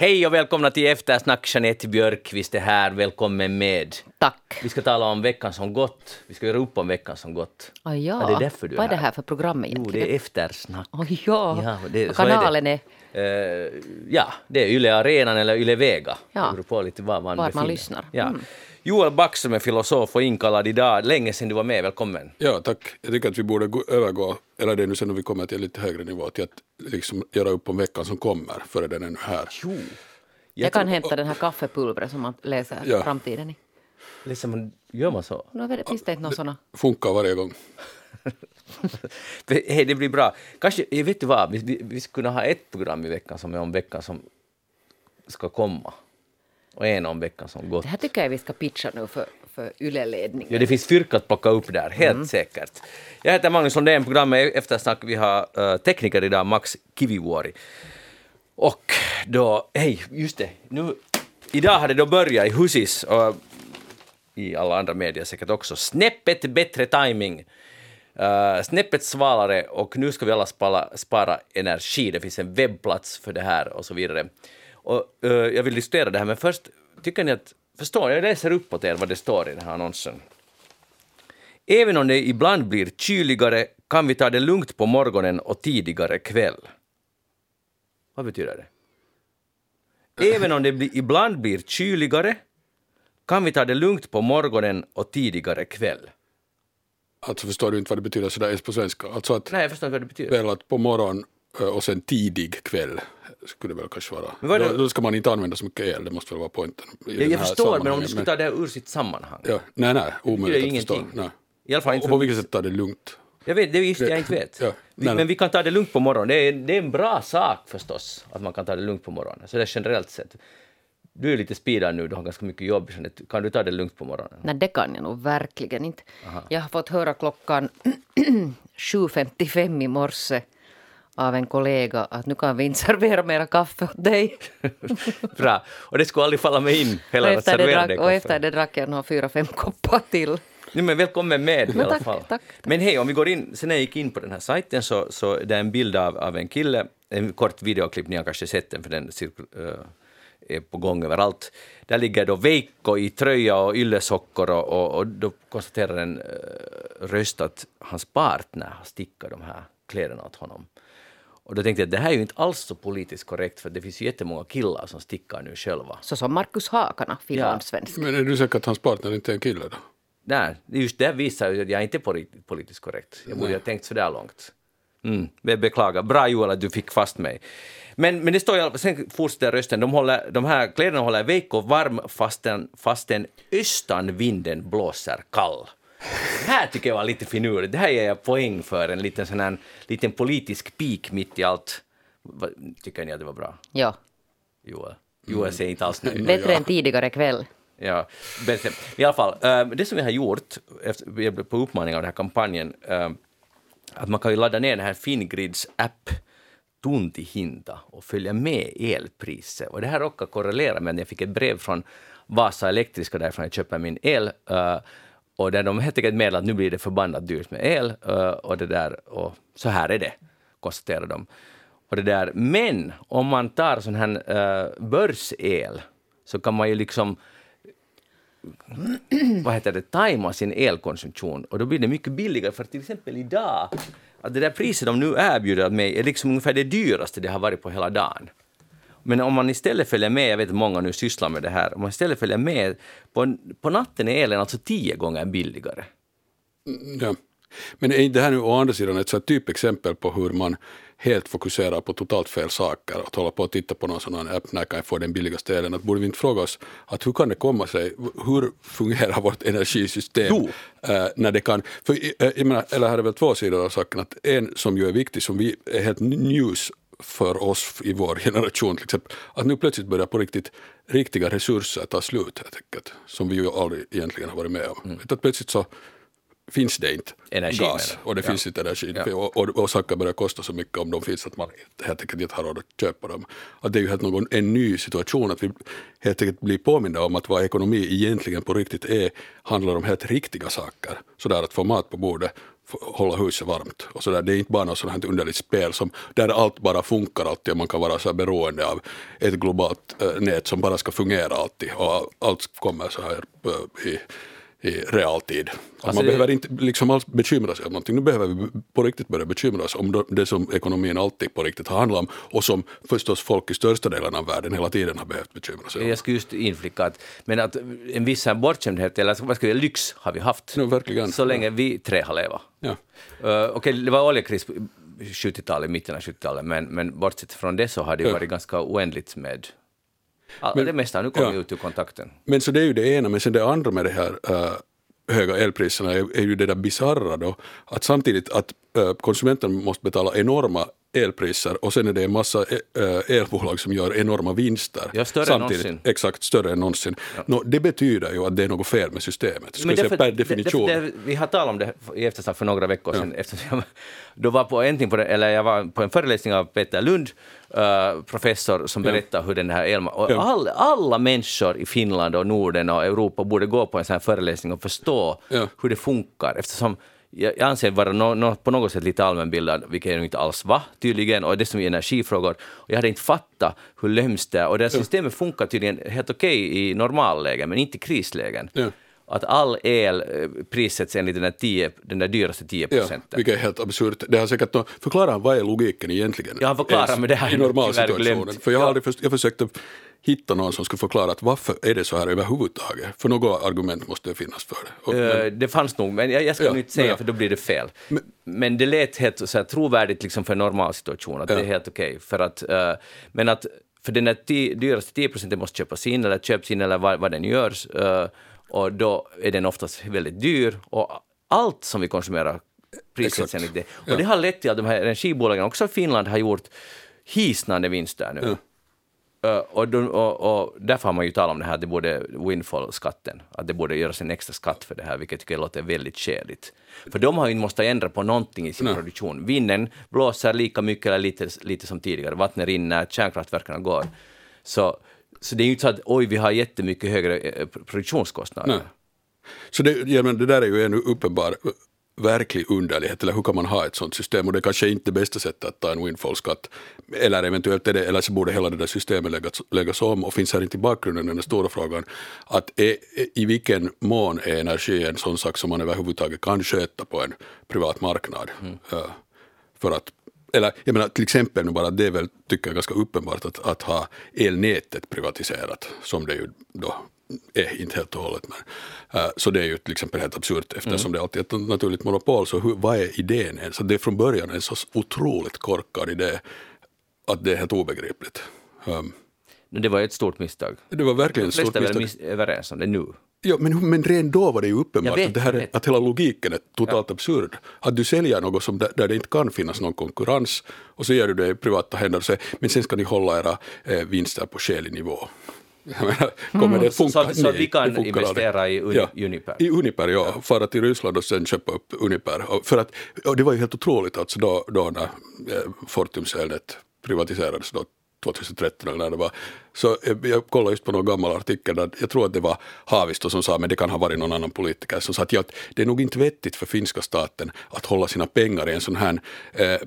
Hej och välkomna till Eftersnack. Jeanette Björkqvist är här. Välkommen med. Tack. Vi ska tala om veckan som gått. Vi ska göra upp om veckan som gått. Ah, ja. Ja, det är därför du är Vad är det här. för program Jo, egentligen? det är Eftersnack. Oh, ja, Ja, det- och är kanalen är, Eh, ja, det är Yle Arenan eller Yle Vega. Ja. Det beror på lite var man Vart man lyssnar. Ja. Mm. Joel Backström är filosof och inkallad idag. Länge sedan du var med. Välkommen. Ja, tack. Jag tycker att vi borde gå, övergå, eller det är nu sen när vi kommer till en lite högre nivå, till att liksom göra upp om veckan som kommer, före den är nu här. Jo. jag, kan hämta den här kaffepulvret som man läser Ja. framtiden i. Liksom, gör man så? Nu vet- finns det inte någon såna. Funkar varje gång. Hej, det blir bra. Kanske, eh, vet du vad, vi, vi, vi skulle kunna ha ett program i veckan som är om veckan som ska komma. Och en om veckan som gått. Det här tycker jag vi ska pitcha nu för, för Yle-ledningen. Ja, det finns fyrk att plocka upp där, helt säkert. Jag heter Magnus Lundén, programmet är Eftersnack. Vi har uh, tekniker idag, Max Kivivuori. Och då, hej, just det, nu, idag har det då börjat i Husis och i alla andra medier säkert också. Snäppet bättre timing. Uh, snäppet svalare och nu ska vi alla spara, spara energi. Det finns en webbplats för det här och så vidare. Och, uh, jag vill diskutera det här, men först, tycker ni att, förstår jag läser upp åt er vad det står i den här annonsen. Även om det ibland blir kyligare kan vi ta det lugnt på morgonen och tidigare kväll. Vad betyder det? Även om det blir, ibland blir kyligare kan vi ta det lugnt på morgonen och tidigare kväll. Alltså förstår du inte vad det betyder sådär ens på svenska? Alltså att Nej, jag förstår inte vad det betyder. väl att på morgon ö, och sen tidig kväll skulle det väl kanske vara. Men Då, då ska man inte använda så mycket el, det måste väl vara poängen. Jag, förstår, men om du skulle ta det här ur sitt sammanhang. Ja, nej, nej, Det omöjligt är att förstå. Nej. I alla fall inte Och på vilket sätt tar det lugnt? jag vet, det är just det jag inte vet. Ja, nej. men vi kan ta det lugnt på morgonen. Det är, det är en bra sak förstås, att man kan ta det lugnt på morgonen. Så det är generellt sett. Du är lite speedad nu, du har ganska mycket jobb. Kan du ta det lugnt på morgonen? Nej, det kan jag nog verkligen inte. Jag har fått höra klockan 7.55 i morse av en kollega att nu kan vi inte servera mera kaffe åt dig. Bra. Och det skulle aldrig falla mig in Och heller att servera dig drack, och kaffe. efter det drack jag nog fyra, fem koppar till. Nej, men välkommen med i Men alla tack, fall. tack, tack. Men hej, om vi går in, sen när jag gick in på den här sajten så, så det är en bild av, av en kille, en kort videoklipp, ni har kanske sett den för den eh, är på gång överallt. Där ligger då Veikko i tröja och yllesockor och, och, och då konstaterar en uh, röst att hans partner har stickat de här kläderna åt honom. Och då tänkte jag att det här är ju inte alls så politiskt korrekt för det finns ju jättemånga killar som stickar nu själva. Så som Markus Hakana, finlandssvensk. Men är du säker att hans partner inte är en kille då? Nej, just det visar ju att jag inte är poli- politiskt korrekt. Jag borde ha tänkt så där långt. Mm, jag beklagar. Bra Joel att du fick fast mig. Men, men det står ju, sen fortsätter rösten, de, håller, de här kläderna håller Veikko varm fastän, fastän östanvinden blåser kall. Det här tycker jag var lite finurligt. Det här ger jag poäng för, en liten, sån här, liten politisk pik mitt i allt. Tycker ni att det var bra? Ja. Joel? Joel säger inte alls nöjd. Bättre än tidigare kväll. Ja, bättre. I alla fall, eh, det som vi har gjort efter, på uppmaning av den här kampanjen, eh, att man kan ju ladda ner den här Fingrids app Tuntihinta och följa med elpriset. Och det här råkar korrelera med att jag fick ett brev från Vasa Elektriska därifrån jag köper min el och där de helt enkelt meddelade att nu blir det förbannat dyrt med el. Eh, och, det där, och så här är det, konstaterar de. Och det där. Men om man tar sån här uh, börsel så kan man ju liksom vad heter det, tajma sin elkonsumtion och då blir det mycket billigare för till exempel idag att det där priset de nu erbjuder mig är liksom ungefär det dyraste det har varit på hela dagen. Men om man istället följer med, jag vet att många nu sysslar med det här, om man istället följer med, på, på natten är elen alltså tio gånger billigare. Ja. Men är det här nu å andra sidan ett så typexempel på hur man helt fokuserar på totalt fel saker och håller på att titta på någon sån här app, när kan jag få den billigaste elen? Att borde vi inte fråga oss att hur kan det komma sig, hur fungerar vårt energisystem? Eh, när det kan, för, eh, jag menar, eller här är väl två sidor av saken, att en som ju är viktig, som vi är helt news för oss i vår generation till exempel, att nu plötsligt börjar på riktigt riktiga resurser ta slut helt enkelt, som vi ju aldrig egentligen har varit med om. Att plötsligt så finns det inte Energi, gas och det Ja. finns inte energi Ja. och, och, och saker börjar kosta så mycket om de finns att man helt enkelt inte har råd att köpa dem. Att det är ju helt någon, en ny situation att vi helt enkelt blir påminda om att vad ekonomi egentligen på riktigt är handlar om helt riktiga saker. Sådär att få mat på bordet, hålla huset varmt och så där. Det är inte bara något sådant här underligt spel som, där allt bara funkar alltid och man kan vara så här beroende av ett globalt eh, nät som bara ska fungera alltid och allt kommer så här eh, i i realtid. Att Alltså man det- behöver inte liksom alls bekymra sig om någonting. Nu behöver vi på riktigt börja bekymra oss om det som ekonomin alltid på riktigt har handlat om och som förstås folk i största delen av världen hela tiden har behövt bekymra sig om. Jag skulle just inflicka att, men att en viss bortskämdhet, eller vad ska vi lyx har vi haft. Ja, verkligen. Så länge vi tre har levat. Ja. Uh, Okej, det var oljekris på 70-talet, mitten av 70-talet, men, men bortsett från det så har det Ja. varit ganska oändligt med... All, Men- det mesta nu kommit ja. ut ur kontakten. Men så det är ju det ena, men sen det andra med det här äh, höga elpriserna är, är ju det där bisarra då, att samtidigt att äh, konsumenten måste betala enorma elpriser och sen är det en massa äh, elbolag som gör enorma vinster. Ja, större än samtidigt, någonsin. Exakt, större än någonsin. Nå, det betyder ju att det är något fel med systemet, Men jag säga, därför- per definition. det- det- vi har talat om det i eftersnack för några veckor sedan. Eftersom jag då var på, på det, eller jag var på en föreläsning av Peter Lund, eh, professor, som berättade hur den här elma... Och all, alla människor i Finland och Norden och Europa borde gå på en sån här föreläsning och förstå hur det funkar. Eftersom jag anser vara no, no, på något sätt lite allmänbildad, vilket jag inte alls var tydligen, och dessutom i energifrågor. Och jag hade inte fattat hur lömskt det är. Och det här systemet funkar tydligen helt okej i normallägen, men inte i krislägen. Ja. Att all el eh, prissätts enligt den där, 10, den där dyraste 10 Ja, procenten. vilket är helt absurt. Det har säkert nå- förklara vad är logiken egentligen? Ja, förklara, Ens men det har I jag normalsituationen. För jag, har Ja. aldrig först, jag försökte hitta någon som skulle förklara att varför är det så här överhuvudtaget? För något argument måste det finnas för det. Och, men, Eh, det fanns nog, men jag, jag ska Ja, inte säga ja. för då blir det fel. Men, det lät helt så här, trovärdigt liksom för en normal situation, att det är helt okej. För att, eh, men att för den där dyraste 10 procenten måste köpas in eller köps in eller vad, vad den görs, eh, och då är den oftast väldigt dyr och allt som vi konsumerar prissätts enligt det. Och Ja. det har lett till att de här energibolagen, också i Finland, har gjort hisnande vinster nu. Ja. Uh, och, då, och, och därför har man ju talat om det här, det borde windfall-skatten, att det borde göras en extra skatt för det här, vilket jag tycker låter väldigt skäligt. För de har ju inte måste ändra på någonting i sin Nej. produktion. Vinden blåser lika mycket eller lite, lite som tidigare, vattnet rinner, kärnkraftverken går. Så, så det är ju inte så att oj, vi har jättemycket högre eh, produktionskostnader. Nej. Så det, ja, men det där är ju en uppenbar verklig underlighet, eller hur kan man ha ett sånt system? Och det kanske är inte det bästa sättet att ta en windfall-skatt, eller eventuellt är det, eller så borde hela det där systemet läggas, läggas om, och finns här inte i bakgrunden den stora frågan, att är, i vilken mån är energi en sån sak som man överhuvudtaget kan sköta på en privat marknad? Ja, för att eller jag menar till exempel nu bara, det är väl, tycker jag, ganska uppenbart att, att ha elnätet privatiserat, som det ju då är, inte helt och hållet. Men, äh, så det är ju till exempel helt absurt eftersom det alltid är ett naturligt monopol. Så hur, vad är idén ens? Det är från början en så otroligt korkad idé att det är helt obegripligt. Um, Men Det var ett stort misstag. det var verkligen De ett stort flesta är väl misstag. överens om det nu. Ja, men, men redan då var det ju uppenbart vet, att, det här är, att hela logiken är totalt absurd. Att du säljer något som där, det inte kan finnas någon konkurrens och så ger du det i privata händer och säger men sen ska ni hålla era eh, vinster på skälig nivå. Menar, kommer det Så, funka? så, så vi kan det investera i Uni, Ja. Uniper. I Uniper, ja. Fara till Ryssland och sen köpa upp Uniper. Och För att, och det var ju helt otroligt alltså då, då när eh, Fortums elnät privatiserades då 2013 eller när det var. Så eh, jag kollade just på någon gammal artikel där jag tror att det var Haavisto som sa, men det kan ha varit någon annan politiker, som sa att, ja, det är nog inte vettigt för finska staten att hålla sina pengar i en sån här, eh, eh,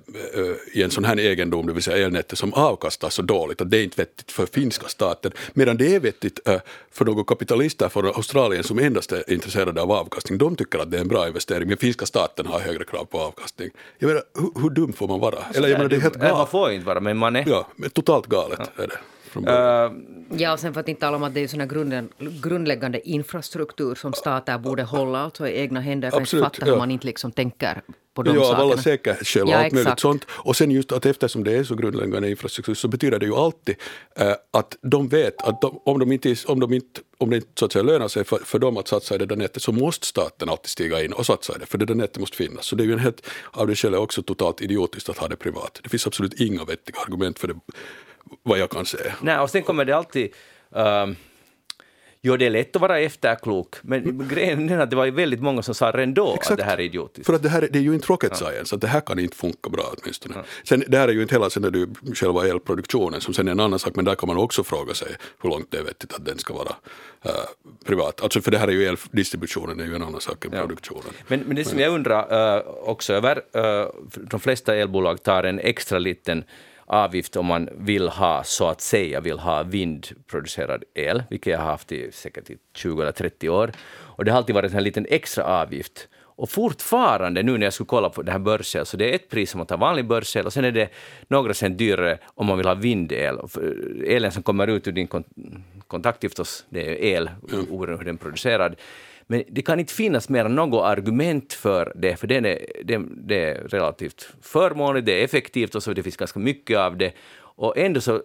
i en sån här egendom, det vill säga elnätet, som avkastar så dåligt, att det är inte vettigt för finska staten, medan det är vettigt eh, för några kapitalister från Australien som endast är intresserade av avkastning, de tycker att det är en bra investering, men finska staten har högre krav på avkastning. Jag menar, hur, hur dum får man vara? Eller jag menar, det är helt Eller man galet. får inte vara, men man är. Ja, men totalt galet är det. Från början. Uh, Ja, och sen för att inte tala om att det är sån här grunden, grundläggande infrastruktur som stater borde hålla alltså i egna händer. Jag kan inte Absolut, fatta hur ja. man inte liksom tänker på de Ja, av sakerna. alla säkerhetsskäl och Ja, allt möjligt sånt. Och sen just att eftersom det är så grundläggande infrastruktur så betyder det ju alltid eh, att de vet att de, om, de inte, om, de inte, om det inte så att säga lönar sig för, för dem att satsa i det där nätet så måste staten alltid stiga in och satsa i det, för det där nätet måste finnas. Så det är ju en helt, av det skälet också totalt idiotiskt att ha det privat. Det finns absolut inga vettiga argument för det, vad jag kan säga. Nej, och sen kommer det alltid... ehm, Jo, det är lätt att vara efterklok, men grejen är att det var ju väldigt många som sa redan då Exakt. att det här är idiotiskt. För att det här det är ju inte rocket science, att det här kan inte funka bra åtminstone. Sen, det här är ju inte hela sen är det ju själva elproduktionen som sen är en annan sak, men där kan man också fråga sig hur långt det är vettigt att den ska vara äh, privat. Alltså för det här är ju eldistributionen, är ju en annan sak än produktionen. Men, men det som jag undrar uh, också över, uh, de flesta elbolag tar en extra liten avgift om man vill ha, så att säga, vill ha vindproducerad el, vilket jag har haft i säkert i 20 eller 30 år. Och det har alltid varit en liten extra avgift. Och fortfarande, nu när jag skulle kolla på det här börsel, så det är ett pris om man tar vanlig börsel och sen är det några cent dyrare om man vill ha vindel. Elen som kommer ut ur din kontakt förstås, det är el, oberoende hur den är producerad. Men det kan inte finnas mer än något argument för det, för det är, det, det är relativt förmånligt, det är effektivt och så det finns ganska mycket av det. Och ändå så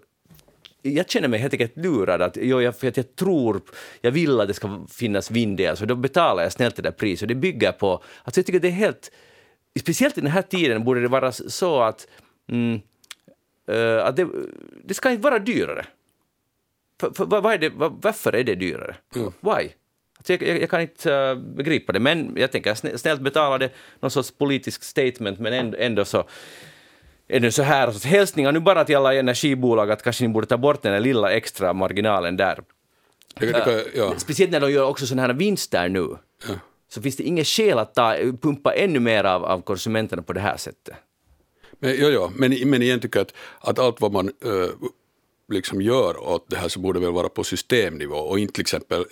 jag känner mig helt enkelt lurad. Att, jo, jag, för att jag tror, jag vill att det ska finnas vindel, så då betalar jag snällt det där priset. Det bygger på, alltså jag tycker det är helt, speciellt i den här tiden borde det vara så att, mm, uh, att det, det ska inte vara dyrare. För, för, vad är det, var, varför är det dyrare? Mm. Why? Alltså jag, jag, jag, kan inte uh, begripa det, men jag tänker snällt betala det, någon sorts politisk statement, men ändå, ändå så är det så här, så hälsningar nu bara till alla energibolag att kanske ni borde ta bort den där lilla extra marginalen där. Det kan, ja. Speciellt när de gör också sådana här vinster nu, ja. så finns det inget skäl att ta, pumpa ännu mer av, av konsumenterna på det här sättet. Men, ja, ja, men, men igen tycker jag att, att allt vad man uh, liksom gör åt det här så borde väl vara på systemnivå och inte till exempel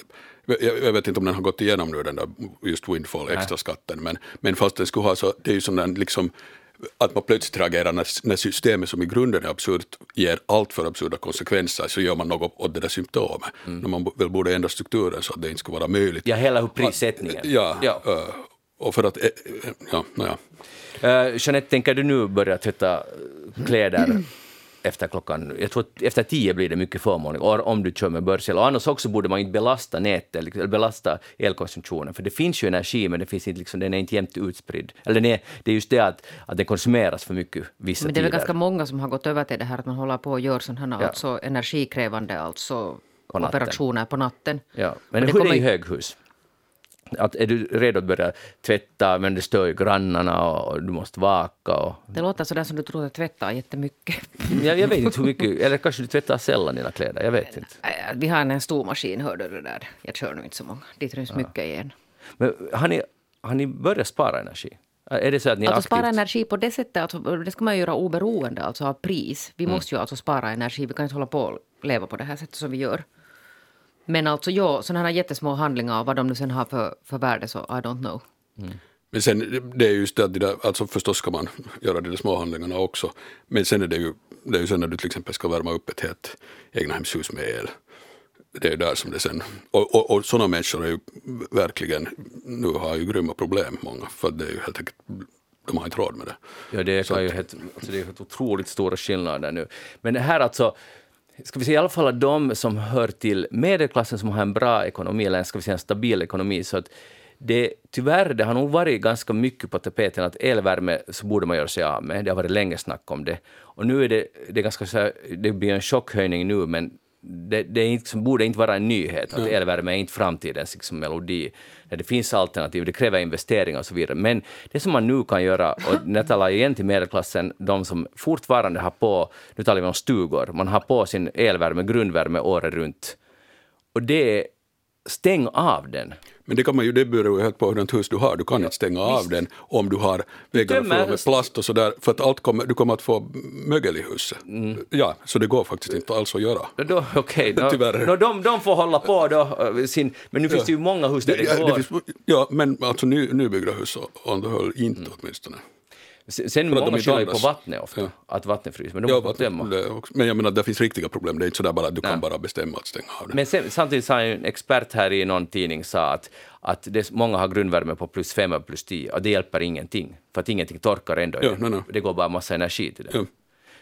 jag, jag vet inte om den har gått igenom nu den där just windfall extra skatten men, men fast den skulle ha så, det är ju sån där liksom att man plötsligt reagerar när, när systemet som i grunden är absurt ger allt för absurda konsekvenser så gör man något åt det där symptomet. Mm. När man väl borde ändra strukturen så att det inte skulle vara möjligt. Ja, hela prissättningen. Ja, ja. och för att, ja, naja. Uh, Jeanette, tänker du nu börja tvätta kläder efter klockan, jag tror efter tio blir det mycket förmånligt, om du kör med börsel. Och annars också borde man inte belasta nätet, eller belasta elkonsumtionen, för det finns ju energi, men det finns inte, liksom, den är inte jämnt utspridd. Eller nej, det är just det att, att den konsumeras för mycket vissa Men det är väl ganska många som har gått över till det här att man håller på och gör sådana här ja. alltså energikrävande alltså på operationer på natten. Ja, men hur är det i höghus? Att är du redo att börja tvätta, men det stör ju grannarna och du måste vaka. Och... Det låter sådär som du tror att tvättar jättemycket. Jag, jag vet inte hur mycket, eller kanske du tvättar sällan dina kläder, jag vet inte. Vi har en stor maskin, hörde du där. Jag kör nog inte så många. Dit ryms ja. mycket igen. Men har ni, har ni börjat spara energi? Är det så att ni alltså aktivt... spara energi på det sättet, alltså, det ska man göra oberoende alltså av pris. Vi mm. måste ju alltså spara energi, vi kan inte hålla på och leva på det här sättet som vi gör. Men alltså ja, sådana här jättesmå handlingar, vad de nu sen har för, för värde, så I don't know. Mm. Men sen, det är just det att där, alltså förstås ska man göra de där små handlingarna också. Men sen är det ju, det är ju sen när du till exempel ska värma upp ett helt egnahemshus med el. Det är ju där som det sen, och, och, och sådana människor är ju verkligen, nu har ju grymma problem många, för det är ju helt enkelt de har inte råd med det. Ja, det är, ju helt, alltså det är helt otroligt stora skillnader nu. Men det här alltså, ska vi säga i alla fall de som hör till medelklassen som har en bra ekonomi, eller ska vi säga en stabil ekonomi, så att det, tyvärr, det har nog varit ganska mycket på tapeten att elvärme så borde man göra sig av med. Det har varit länge snack om det. Och nu är det, det är ganska så här, det blir en chockhöjning nu, men det, det är inte, borde inte vara en nyhet att elvärme är inte framtidens liksom, melodi. Det finns alternativ, det kräver investeringar och så vidare. Men det som man nu kan göra, och när jag talar igen till medelklassen, de som fortfarande har på, nu talar vi om stugor, man har på sin elvärme, grundvärme året runt. Och det stäng av den. Men det, kan man ju, det beror ju helt på hurdant hus du har. Du kan ja, inte stänga visst. av den om du har väggarna fulla med plast och sådär. För att allt kommer, du kommer att få mögel i huset. Mm. Ja, så det går faktiskt inte alls att göra. Då, Okej, okay, Tyvärr. Då, de, de får hålla på då. Eh, sin, men nu finns ja. det ju många hus där det, det går. Det finns, ja, men alltså ny, nybyggda hus underhöll inte mm. åtminstone. Sen många skyller ju på vattnet ofta, ja. att vattnet fryser. Men, de ja, vatten, men jag menar, det finns riktiga problem. Det är inte sådär bara att du Nej. kan bara bestämma att stänga av det. Men sen, samtidigt sa en expert här i någon tidning sa att, att det, många har grundvärme på plus fem och plus tio och det hjälper ingenting. För att ingenting torkar ändå. Ja, nej, nej. Det går bara massa energi till det. Ja.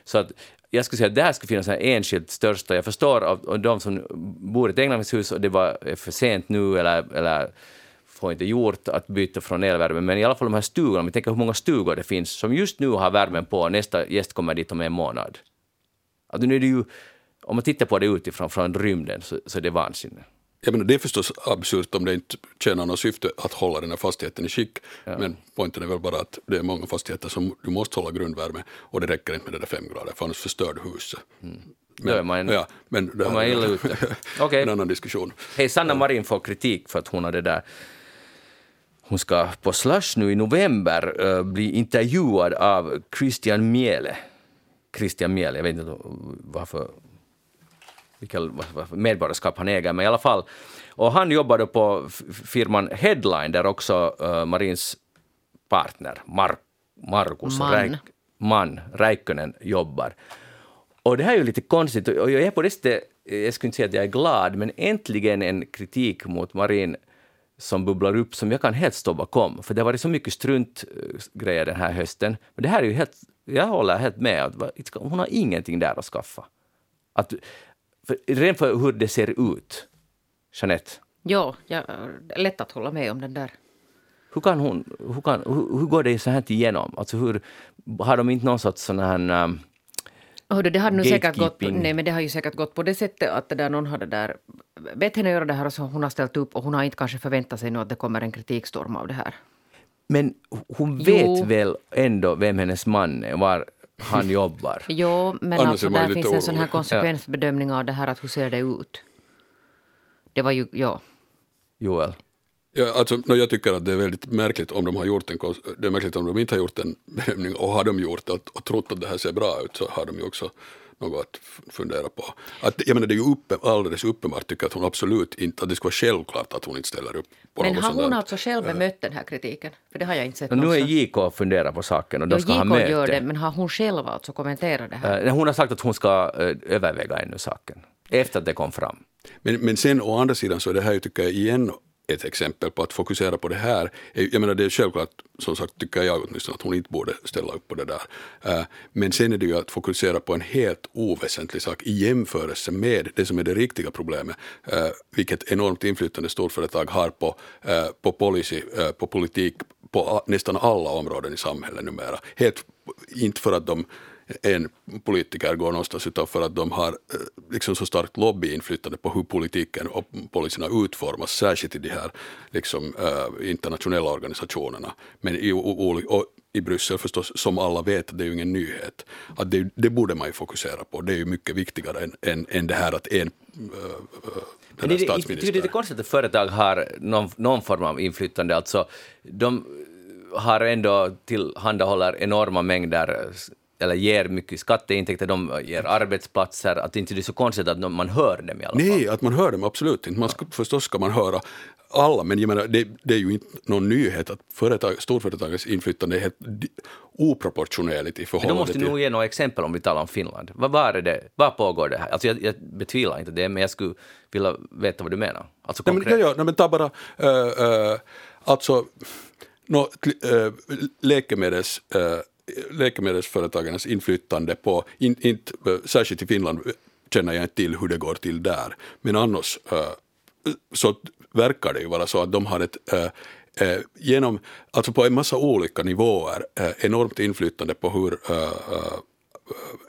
Så att jag skulle säga att det här skulle finnas en enskilt största. Jag förstår av, av de som bor i ett egnahemshus och det var för sent nu eller, eller får inte gjort att byta från elvärme, men i alla fall de här stugorna, om vi tänker hur många stugor det finns som just nu har värmen på, nästa gäst kommer dit om en månad. Alltså nu är det ju, om man tittar på det utifrån, från rymden, så, så är det vansinne. jag menar, det är förstås absurt om det inte tjänar något syfte att hålla den här fastigheten i skick. Men poängen är väl bara att det är många fastigheter som du måste hålla grundvärme och det räcker inte med det där fem grader för annars förstör du huset. Mm. Då är man, Ja, men det är här man är illa ute. Okej. en annan diskussion. Hej, Sanna Marin får kritik för att hon har det där hon ska på Slush nu i november eh, bli intervjuad av Christian Miele. Christian Miele, jag vet inte varför, varför medborgarskap han äger, men i alla fall. Och han jobbar då på firman Headline där också uh, Marins partner Mar- Markus Man. Räik- man Räikkönen jobbar. Och det här är ju lite konstigt, och jag är på det sättet, jag skulle inte säga att jag är glad, men äntligen en kritik mot Marin som bubblar upp som jag kan helt stå bakom. För det har varit så mycket struntgrejer den här hösten. Men det här är ju helt, jag håller helt med, hon har ingenting där att skaffa. Att, för, redan för hur det ser ut, Jeanette, Ja, jag, lätt att hålla med om den där. hur, kan hon, hur, kan, hur, hur går det så här igenom? Alltså hur, har de inte någon sorts sån här... Um, Hördu, det hade nu säkert gått, nej, men det har ju säkert gått på det sättet att det där någon hade där bett henne göra det här och så hon har ställt upp och hon har inte kanske förväntat sig nu att det kommer en kritikstorm av det här. men hon Jo. vet väl ändå vem hennes man är, var han jobbar? Jo, men Annars alltså där finns en sån här konsekvensbedömning av det här att hur ser det ut? Det var ju, ja. Joel? Ja, alltså, no, jag tycker att det är väldigt märkligt om de har gjort en, det är märkligt om de inte har gjort en bedömning och har de gjort det och, trott att det här ser bra ut så har de ju också något att fundera på. Att, jag menar det är ju uppe, alldeles uppenbart tycker att hon absolut inte, att det ska vara självklart att hon inte ställer upp på Men något har hon alltså själv bemött den här kritiken? För det har jag inte sett nu är. JK och funderar på saken och de Jo, ska ha JK möte. gör det, men har hon själv alltså kommenterat det här? Eh, Hon har sagt att hon ska eh, överväga ännu saken, efter att det kom fram. Men, men sen å andra sidan så är det här ju tycker jag igen ett exempel på att fokusera på det här. Eh, jag menar det är självklart, som sagt tycker jag åtminstone att hon inte borde ställa upp på det där. Eh, men sen är det ju att fokusera på en helt oväsentlig sak i jämförelse med det som är det riktiga problemet, eh, vilket enormt inflytande storföretag har på, på policy, på politik, på nästan alla områden i samhället numera. Helt, inte för att de en politiker går någonstans utan för att de har eh, liksom så starkt lobbyinflytande på hur politiken och policyerna utformas, särskilt i de här liksom, eh, internationella organisationerna. Men i, och i Bryssel förstås, som alla vet, det är ju ingen nyhet. Att det, det borde man ju fokusera på, det är ju mycket viktigare än, än, än det här att en äh, Men det, här det, det, är lite konstigt att företag har någon, någon form av inflytande. Alltså, de har ändå tillhandahåller enorma mängder eller ger mycket skatteintäkter, de ger arbetsplatser, att inte det är så konstigt att man hör dem i alla fall. Nej, att man hör dem absolut inte. Man ska, förstås ska man höra alla, men jag menar, det, det är ju inte någon nyhet att företag, storföretagens inflytande är helt oproportionerligt i Men då förhållande måste du till... nog ge några exempel om vi talar om Finland. Vad, är det, vad pågår det här? Alltså jag, jag betvivlar inte det, men jag skulle vilja veta vad du menar. Alltså Nej, men, konkret. ja, ja, men ta bara, äh, äh, alltså, no, äh, läkemedels, äh, läkemedelsföretagens inflytande på, in, inte, eh, särskilt i Finland eh, känner jag inte till hur det går till där, men annars eh, så verkar det ju vara så att de har ett genom, alltså på en massa olika nivåer, enormt inflytande på hur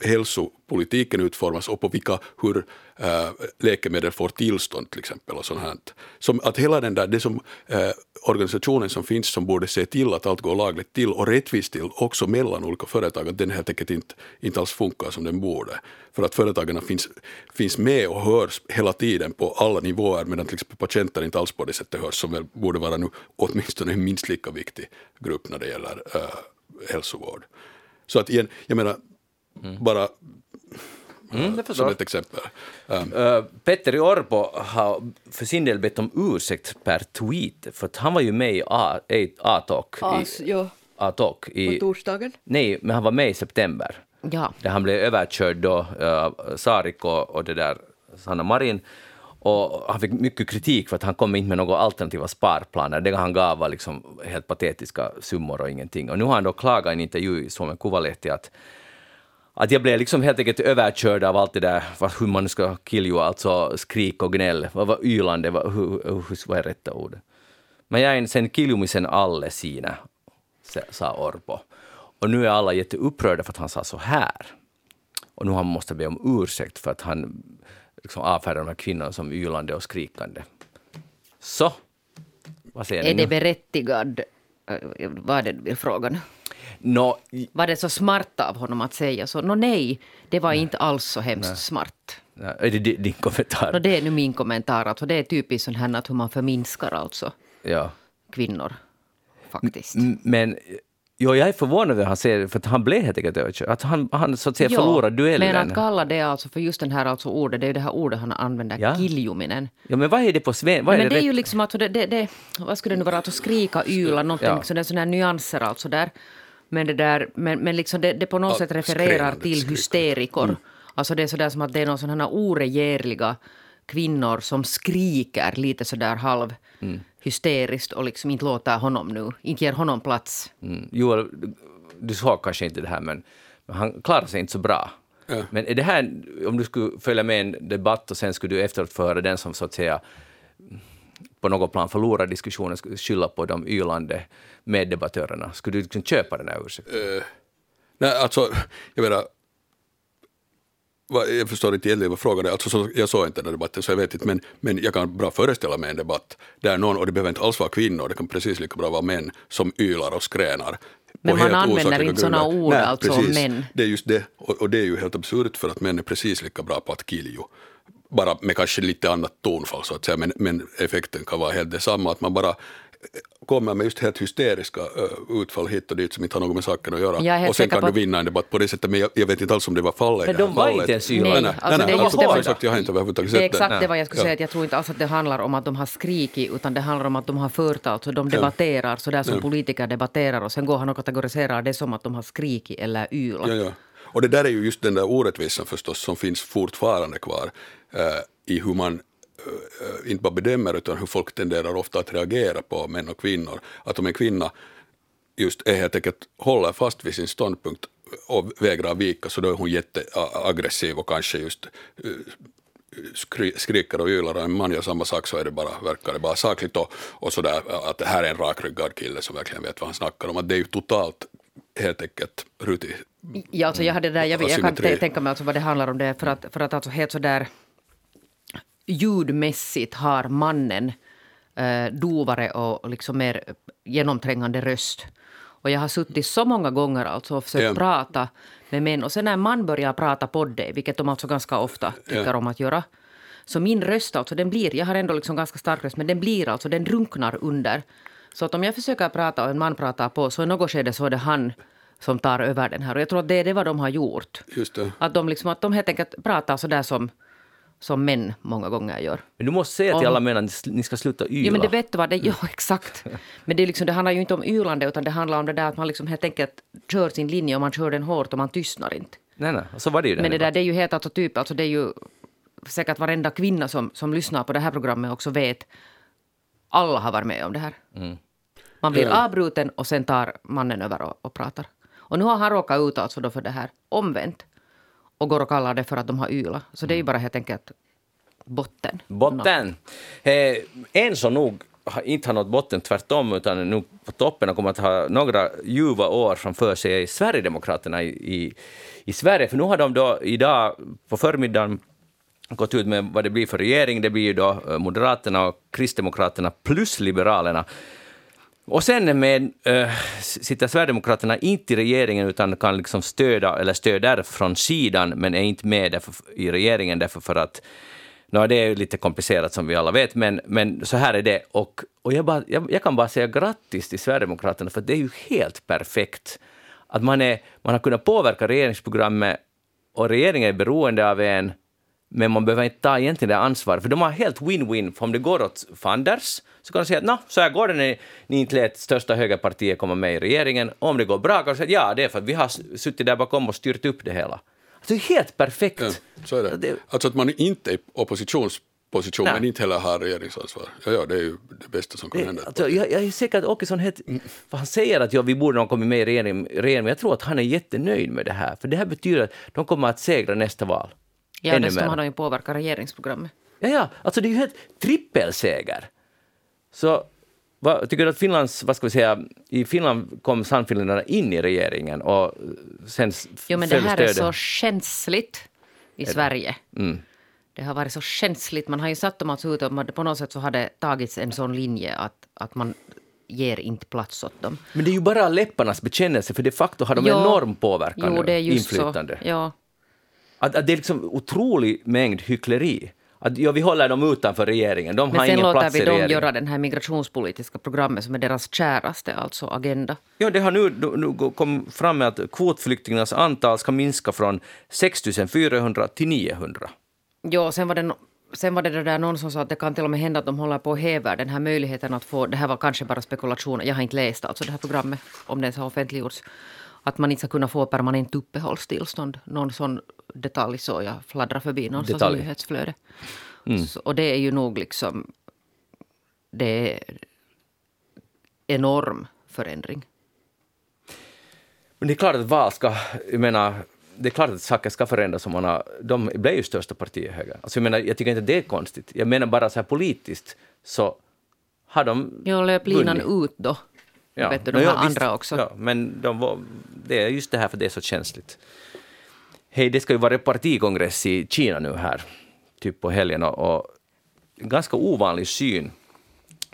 hälsopolitiken utformas och på vilka, hur äh, läkemedel får tillstånd till exempel. och sånt här. Som att hela den där, det som äh, organisationen som finns som borde se till att allt går lagligt till och rättvist till också mellan olika företag, att den helt enkelt inte, inte alls funkar som den borde. För att företagen finns, finns med och hörs hela tiden på alla nivåer medan till exempel patienter inte alls på det sättet hörs som väl borde vara nu åtminstone en minst lika viktig grupp när det gäller äh, hälsovård. Så att igen, jag menar, bara Mm, jag som ett exempel. Um, Uh, Petteri Orpo har för sin del bett om ursäkt per tweet, för att han var ju med i A-talk. Ja, A-talk i, torsdagen. nej, men han var med i september. Ja. Där han blev överkörd då, uh, Sarik och, och det där Sanna Marin. Och han fick mycket kritik för att han kom inte med några alternativa sparplaner. Det han gav var liksom helt patetiska summor och ingenting. Och nu har han då klagat i en intervju i Suomen Kuvalehti att att jag blev liksom helt enkelt överkörd av allt det där, vad- hur man ska kilja, alltså skrik och gnäll, vad var ylande, vad, hur, vad är rätta ordet? Men jag är en sen kiljumisen alle siinä, sa- Orpo. Och nu är alla jätteupprörda för att han sa så här. Och nu han måste be om ursäkt för att han liksom avfärdar de här kvinnorna som ylande och skrikande. Så, vad säger Är ni det nu? berättigad? Vad är det frågan? Nå, Var det så smart av honom att säga så? Nå nej, det var inte alls så hemskt smart. är det di- din kommentar? Nå, det är nu min kommentar. Alltså, det är typiskt sån här att hur man förminskar alltså Ja. kvinnor. Faktiskt. M- Men jo, jag är förvånad över att han säger för att han blev helt enkelt överkörd. Att han, han så att säga Ja, förlorade duellen. Men att kalla det alltså för just den här alltså ordet, det är ju det här ordet han använder, Ja. kiljuminen. Ja, men vad är det på sven? Vad är Men det är ju liksom att det, det, det, vad skulle det nu vara, att skrika, yla, någonting, Ja. det sådana här nyanser alltså där. Men det där, men, men liksom det, det på något Ja, sätt refererar till hysterikor. Alltså det är sådär som att det är någon sån här oregerliga kvinnor som skriker lite sådär halv hysteriskt och liksom inte låter honom nu, inte ger honom plats. Mm. Joel, du- såg kanske inte det här, men, men han klarar sig inte så bra. Ja. Men är det här, om du skulle följa med en debatt och sen skulle du efteråt få höra den som så att säga på något plan förlorar diskussionen, skylla på de ylande meddebattörerna. Skulle du liksom köpa den här ursäkten? Nej, alltså, jag menar, vad- jag förstår inte egentligen vad frågan är. Alltså, så, jag såg inte den här debatten så jag vet inte, men, men jag kan bra föreställa mig en debatt där någon, och det behöver inte alls vara kvinnor, det kan precis lika bra vara män, som ylar och skränar. Men man helt använder inte grunder. ord Nej, alltså om precis. män. Det är just det, och, och det är ju helt absurt för att män är precis lika bra på att kilju. Bara med kanske lite annat tonfall så att säga, men, men effekten kan vara helt detsamma, att man bara kommer med just helt hysteriska uh, utfall hit och dit som inte har något med saken att göra. Och sen kan på du vinna en debatt på det sättet, men jag, jag vet inte alls om det var fallet Men det de var fallet. inte ens Nej, ylande. Nej, alltså nej, det nej, alltså, det var- jag har inte överhuvudtaget Det är sett exakt det. det vad jag skulle Ja. säga, att jag tror inte alls att det handlar om att de har skrikit, utan det handlar om att de har fört, alltså de debatterar så där som politiker debatterar och sen går han och kategoriserar det som att de har skrikit eller ylat. Ja, ja. Och det där är ju just den där orättvisan förstås som finns fortfarande kvar eh, i hur man eh, inte bara bedömer utan hur folk tenderar ofta att reagera på män och kvinnor. Att om en kvinna just är helt enkelt håller fast vid sin ståndpunkt och vägrar vika så då är hon jätteaggressiv och kanske just eh, skri, skriker och ylar och en man gör samma sak så är det bara, verkar det bara sakligt och, och sådär att det här är en rakryggad kille som verkligen vet vad han snackar om. Att det är ju totalt helt enkelt rutigt Ja, alltså jag, hade där, jag, jag kan Asymmetri. t- tänka mig alltså vad det handlar om. Det, för att, för att alltså helt så där ljudmässigt har mannen eh, dovare och, liksom mer genomträngande röst. Och jag har suttit så många gånger alltså och försökt Ja. prata med män. Och sen när en man börjar prata på det, vilket de alltså ganska ofta tycker Ja. om att göra, så min röst alltså, den blir, jag har ändå liksom ganska stark röst, men den blir alltså, den drunknar under. Så att om jag försöker prata och en man pratar på, så i något skede så är det han som tar över den här. Och jag tror att det är det vad de har gjort. Just det. Att de, liksom, att de helt enkelt pratar så där som, som män många gånger gör. Men du måste säga till Om- alla män att ni ska sluta yla. Ja, men det vet du vad, det, ja exakt. Men det, är liksom, det handlar ju inte om ylande, utan det handlar om det där att man liksom helt enkelt kör sin linje och man kör den hårt och man tystnar inte. Nej, nej, och så var det ju Men det där det är ju helt alltså typ, alltså det är ju säkert varenda kvinna som, som lyssnar på det här programmet också vet. Alla har varit med om det här. Man blir avbruten och sen tar mannen över och, och pratar. Och nu har han råkat ut alltså då för det här omvänt. Och går och kallar det för att de har ylat. Så det är ju bara helt enkelt botten. Botten! Eh, en som nog inte har nått botten, tvärtom, utan nu på toppen och kommer att ha några ljuva år framför sig är Sverigedemokraterna i, i, i Sverige. För nu har de då idag på förmiddagen gått ut med vad det blir för regering. Det blir ju då eh, Moderaterna och Kristdemokraterna plus Liberalerna. Och sen med, äh, sitter Sverigedemokraterna inte i regeringen utan kan liksom stödja, eller stöder från sidan, men är inte med därför, i regeringen därför för att No, det är ju lite komplicerat som vi alla vet, men, men så här är det. Och, och jag, bara, jag, jag kan bara säga grattis till Sverigedemokraterna, för det är ju helt perfekt. Att man, är, man har kunnat påverka regeringsprogrammet och regeringen är beroende av en, men man behöver inte ta egentligen det ansvaret, för de har helt win-win. För om det går åt fanders så kan de säga att "Nå, så här går det när ni inte lät största högerpartiet komma med i regeringen. Om det går bra kan de säga ja, det är för att vi har suttit där bakom och styrt upp det hela. Alltså, det är helt perfekt. Ja, så är det. Alltså att man inte är oppositionsposition Nej. men inte heller har regeringsansvar. Ja, ja, det är ju det bästa som kan hända. Alltså, jag, jag är säker att Åkesson helt, för han säger att ja, vi borde ha kommit med i regeringen, regeringen, men jag tror att han är jättenöjd med det här. För det här betyder att de kommer att segra nästa val. Ja, Ännu dessutom har de ju påverkat regeringsprogrammet. Ja, ja, alltså det är ju helt trippelseger. Så vad, tycker du att Finlands, vad ska vi säga, i Finland kom Sannfinländarna in i regeringen och sen Jo, men det här är stödet. så känsligt i Sverige. Mm. det har varit så känsligt. Man har ju satt dem alltså ut och på något sätt så har det tagits en sån linje att, att man ger inte plats åt dem. Men det är ju bara läpparnas bekännelse, för de facto har de Jo. enorm påverkan Jo, det är just inflytande. så. Ja. Att, att det är liksom otrolig mängd hyckleri. Att, ja, vi håller dem utanför regeringen, de Men har sen ingen låter plats i vi dem göra den här migrationspolitiska programmet som är deras käraste alltså agenda. Ja, det har nu, nu kom fram med att kvotflyktingarnas antal ska minska från 6 400 till 900. Ja, sen var det, no- sen var det det där någon som sa att det kan till och med hända att de håller på att häva den här möjligheten att få, det här var kanske bara spekulationer, jag har inte läst alltså det här programmet, om det ens har offentliggjorts, att man inte ska kunna få permanent uppehållstillstånd. Någon sån detalj så jag fladdrar förbi någonstans i Detalj. nyhetsflödet. Så, och det är ju nog liksom, det är enorm förändring. Men det är klart att val ska, jag menar, det är klart att saker ska förändras om man har, de blev ju största partiet höger. Alltså jag menar, jag tycker inte det är konstigt. Jag menar bara så här politiskt så har de Jo, löp linan ut då. Vet du, de här ja, visst. andra också. Ja, men de var, det är just det här för det är så känsligt. Hej, det ska ju vara partikongress i Kina nu här, typ på helgen, och, och ganska ovanlig syn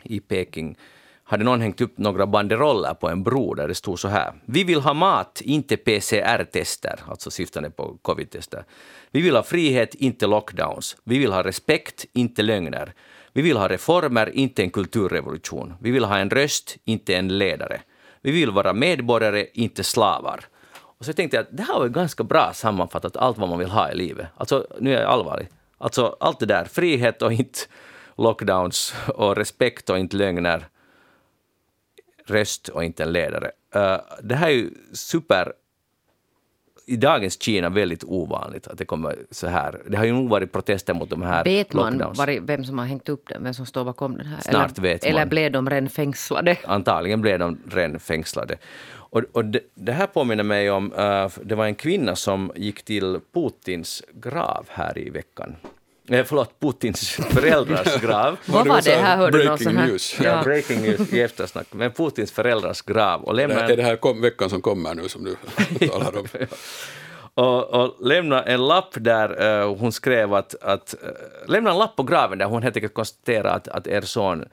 i Peking hade någon hängt upp några banderoller på en bro där det stod så här. Vi vill ha mat, inte PCR-tester, alltså syftande på covid-tester. Vi vill ha frihet, inte lockdowns. Vi vill ha respekt, inte lögner. Vi vill ha reformer, inte en kulturrevolution. Vi vill ha en röst, inte en ledare. Vi vill vara medborgare, inte slavar. Och så tänkte jag att det här var ganska bra sammanfattat allt vad man vill ha i livet. Alltså, nu är jag allvarlig. Alltså allt det där, frihet och inte lockdowns och respekt och inte lögner röst och inte en ledare. Uh, det här är ju super... I dagens Kina väldigt ovanligt att det kommer så här. Det har ju nog varit protester mot de här Vet man var, vem som har hängt upp den, vem som står bakom den här? Snart eller, vet man. Eller blev de redan fängslade? Antagligen blev de redan fängslade. Och, och det, det här påminner mig om, uh, det var en kvinna som gick till Putins grav här i veckan. Eh, förlåt, Putins föräldrars grav. Vad det var det? här hörde du någon breaking sån här... news. Ja, Ja. breaking news i eftersnack. Men Putins föräldrars grav. Och lämna Är det här kom, veckan som kommer nu som du talar om? och, och lämna en lapp där eh, hon skrev att, att eh, lämna en lapp på graven där hon helt enkelt konstaterar att, att er son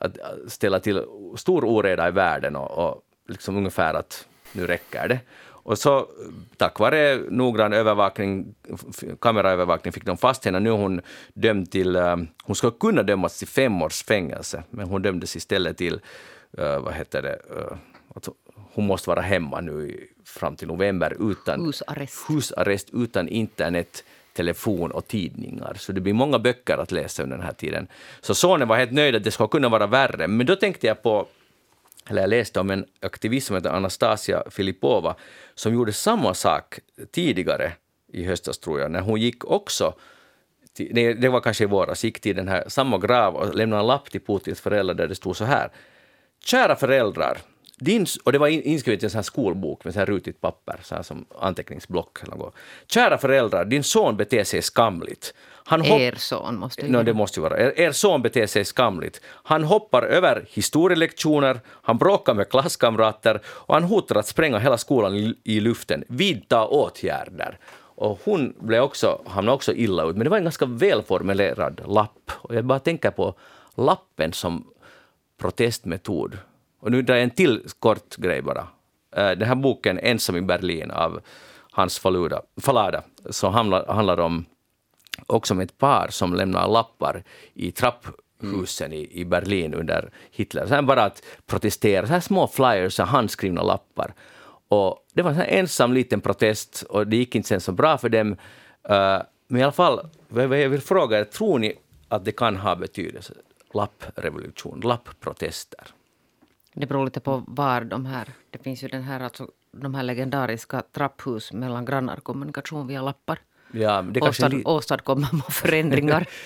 att, att ställa till stor oreda i världen och, och liksom ungefär att nu räcker det. Och så tack vare noggrann övervakning, kameraövervakning fick de fast henne. Nu är hon dömd till, eh, hon ska kunna dömas till fem års fängelse, men hon dömdes istället till, eh, vad heter det, eh, att hon måste vara hemma nu fram till november utan Husarrest. husarrest utan internet, telefon och tidningar. Så det blir många böcker att läsa under den här tiden. Så sonen var helt nöjd att det skulle kunna vara värre. Men då tänkte jag på, eller jag läste om en aktivist som heter Anastasia Filipova som gjorde samma sak tidigare i höstas tror jag, när hon gick också till, det var kanske i våras, gick till den här samma grav och lämnade en lapp till Putins föräldrar där det stod så här. Kära föräldrar, din, och det var inskrivet i en sån här skolbok med så här rutigt papper, så här som anteckningsblock. Eller något. Kära föräldrar, din son beter sig skamligt. Han Er son måste ju No, det måste ju vara. Er, er son beter sig skamligt. Han hoppar över historielektioner, han bråkar med klasskamrater och han hotar att spränga hela skolan i, i luften. Vidta åtgärder. Och hon blev också, hamnade också illa ut, men det var en ganska välformulerad lapp. Och jag bara tänker på lappen som protestmetod. Och nu drar jag en till kort grej bara. Eh, Den här boken Ensam i Berlin av Hans Faluda, Falada, som handlar, handlar om också med ett par som lämnar lappar i trapphusen i, i Berlin under Hitler. Sen bara att protestera, så här små flyers, handskrivna lappar. Och det var en ensam liten protest och det gick inte sen så bra för dem. Uh, men i alla fall, vad jag vill fråga er, tror ni att det kan ha betydelse? Lapprevolution, lapprotester. Det beror lite på var de här... Det finns ju den här, alltså, de här legendariska trapphus mellan grannar, kommunikation via lappar. Ja, det Åstad, li- åstadkommer man förändringar.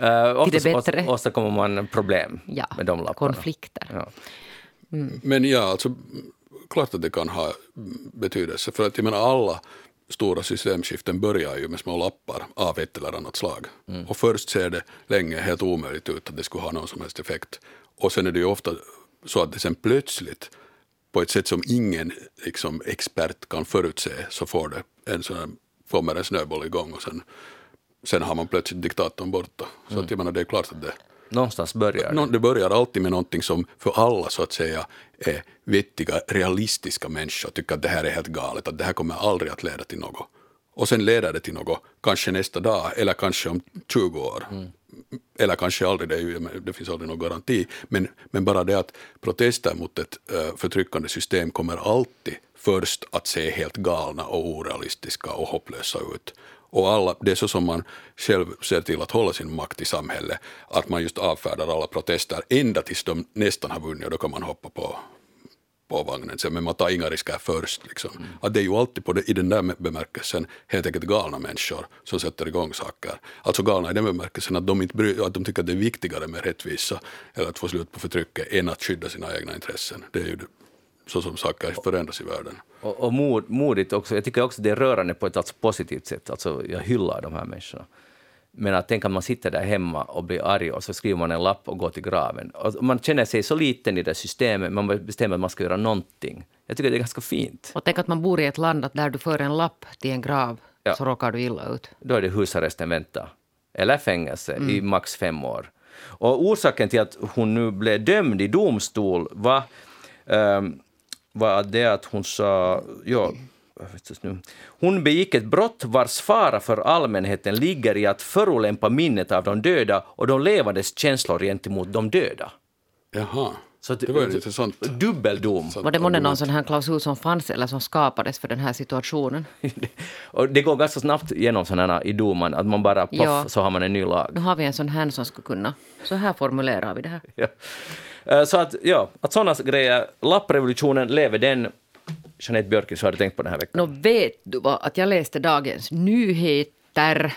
Eh, oftast det bättre. åstadkommer man problem Ja, med de lapparna. konflikter. Ja. Men ja, alltså klart att det kan ha betydelse. För att jag menar alla stora systemskiften börjar ju med små lappar av ett eller annat slag. Och först ser det länge helt omöjligt ut att det skulle ha någon som helst effekt. Och sen är det ju ofta så att det sen plötsligt på ett sätt som ingen liksom, expert kan förutse så får det en sån här, kommer en snöboll igång och sen sen har man plötsligt diktatorn borta. Så Mm. att jag menar, det är klart att det, Någonstans börjar det. Det börjar alltid med någonting som för alla så att säga är vettiga, realistiska människor tycker att det här är helt galet, att det här kommer aldrig att leda till något. Och sen leder det till något, kanske nästa dag eller kanske om 20 år. Eller kanske aldrig, det, är ju, det finns aldrig någon garanti. Men, men bara det att protester mot ett uh, förtryckande system kommer alltid först att se helt galna och orealistiska och hopplösa ut. Och alla, det är så som man själv ser till att hålla sin makt i samhället, att man just avfärdar alla protester ända tills de nästan har vunnit och då kan man hoppa på, på vagnen sen, men man tar inga risker först. Liksom. Att det är ju alltid på det, i den där bemärkelsen helt enkelt galna människor som sätter igång saker. Alltså galna i den bemärkelsen att de, inte bry, att de tycker att det är viktigare med rättvisa eller att få slut på förtrycket än att skydda sina egna intressen. Det är ju det, så som saker förändras i världen. Och, och mod, modigt också. Jag tycker också det är rörande på ett alltså positivt sätt. Alltså, jag hyllar de här människorna. Men att tänka att man sitter där hemma och blir arg och så skriver man en lapp och går till graven. Och man känner sig så liten i det systemet, man bestämmer att man ska göra någonting. Jag tycker det är ganska fint. Och tänk att man bor i ett land att där du för en lapp till en grav Ja. så råkar du illa ut. Då är det husarresten väntar. Eller fängelse i max fem år. Och orsaken till att hon nu blev dömd i domstol var, ehm, var det att hon sa... Ja, jag vet inte nu. Hon begick ett brott vars fara för allmänheten ligger i att förolämpa minnet av de döda och de levandes känslor gentemot de döda. Jaha, Så att- det var ju intressant. Dubbeldom. Var det månne någon sån här klausul som fanns eller som skapades för den här situationen? och det går ganska snabbt genom sådana i domen, att man bara poff, Ja. så har man en ny lag. Nu har vi en sån här som skulle kunna... Så här formulerar vi det här. Ja. Eh, Så att, ja, att sådana grejer, lapprevolutionen, lever den? Jeanette Björkis, har du tänkt på den här veckan? Nå vet du vad, att jag läste Dagens Nyheter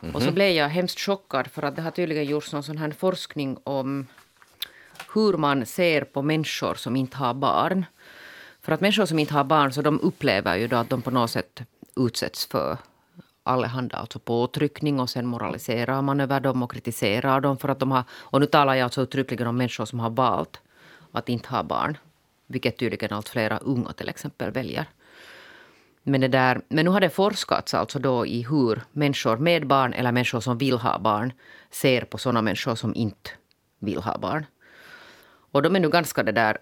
och Mhm. så blev jag hemskt chockad för att det har tydligen gjorts någon sån här forskning om hur man ser på människor som inte har barn. För att människor som inte har barn så de upplever ju då att de på något sätt utsätts för allehanda alltså påtryckning och sen moraliserar man över dem och kritiserar dem för att de har... Och nu talar jag alltså uttryckligen om människor som har valt att inte ha barn. Vilket tydligen allt flera unga till exempel väljer. Men, det där, men nu har det forskats alltså då i hur människor med barn eller människor som vill ha barn ser på sådana människor som inte vill ha barn. Och de är nu ganska det där,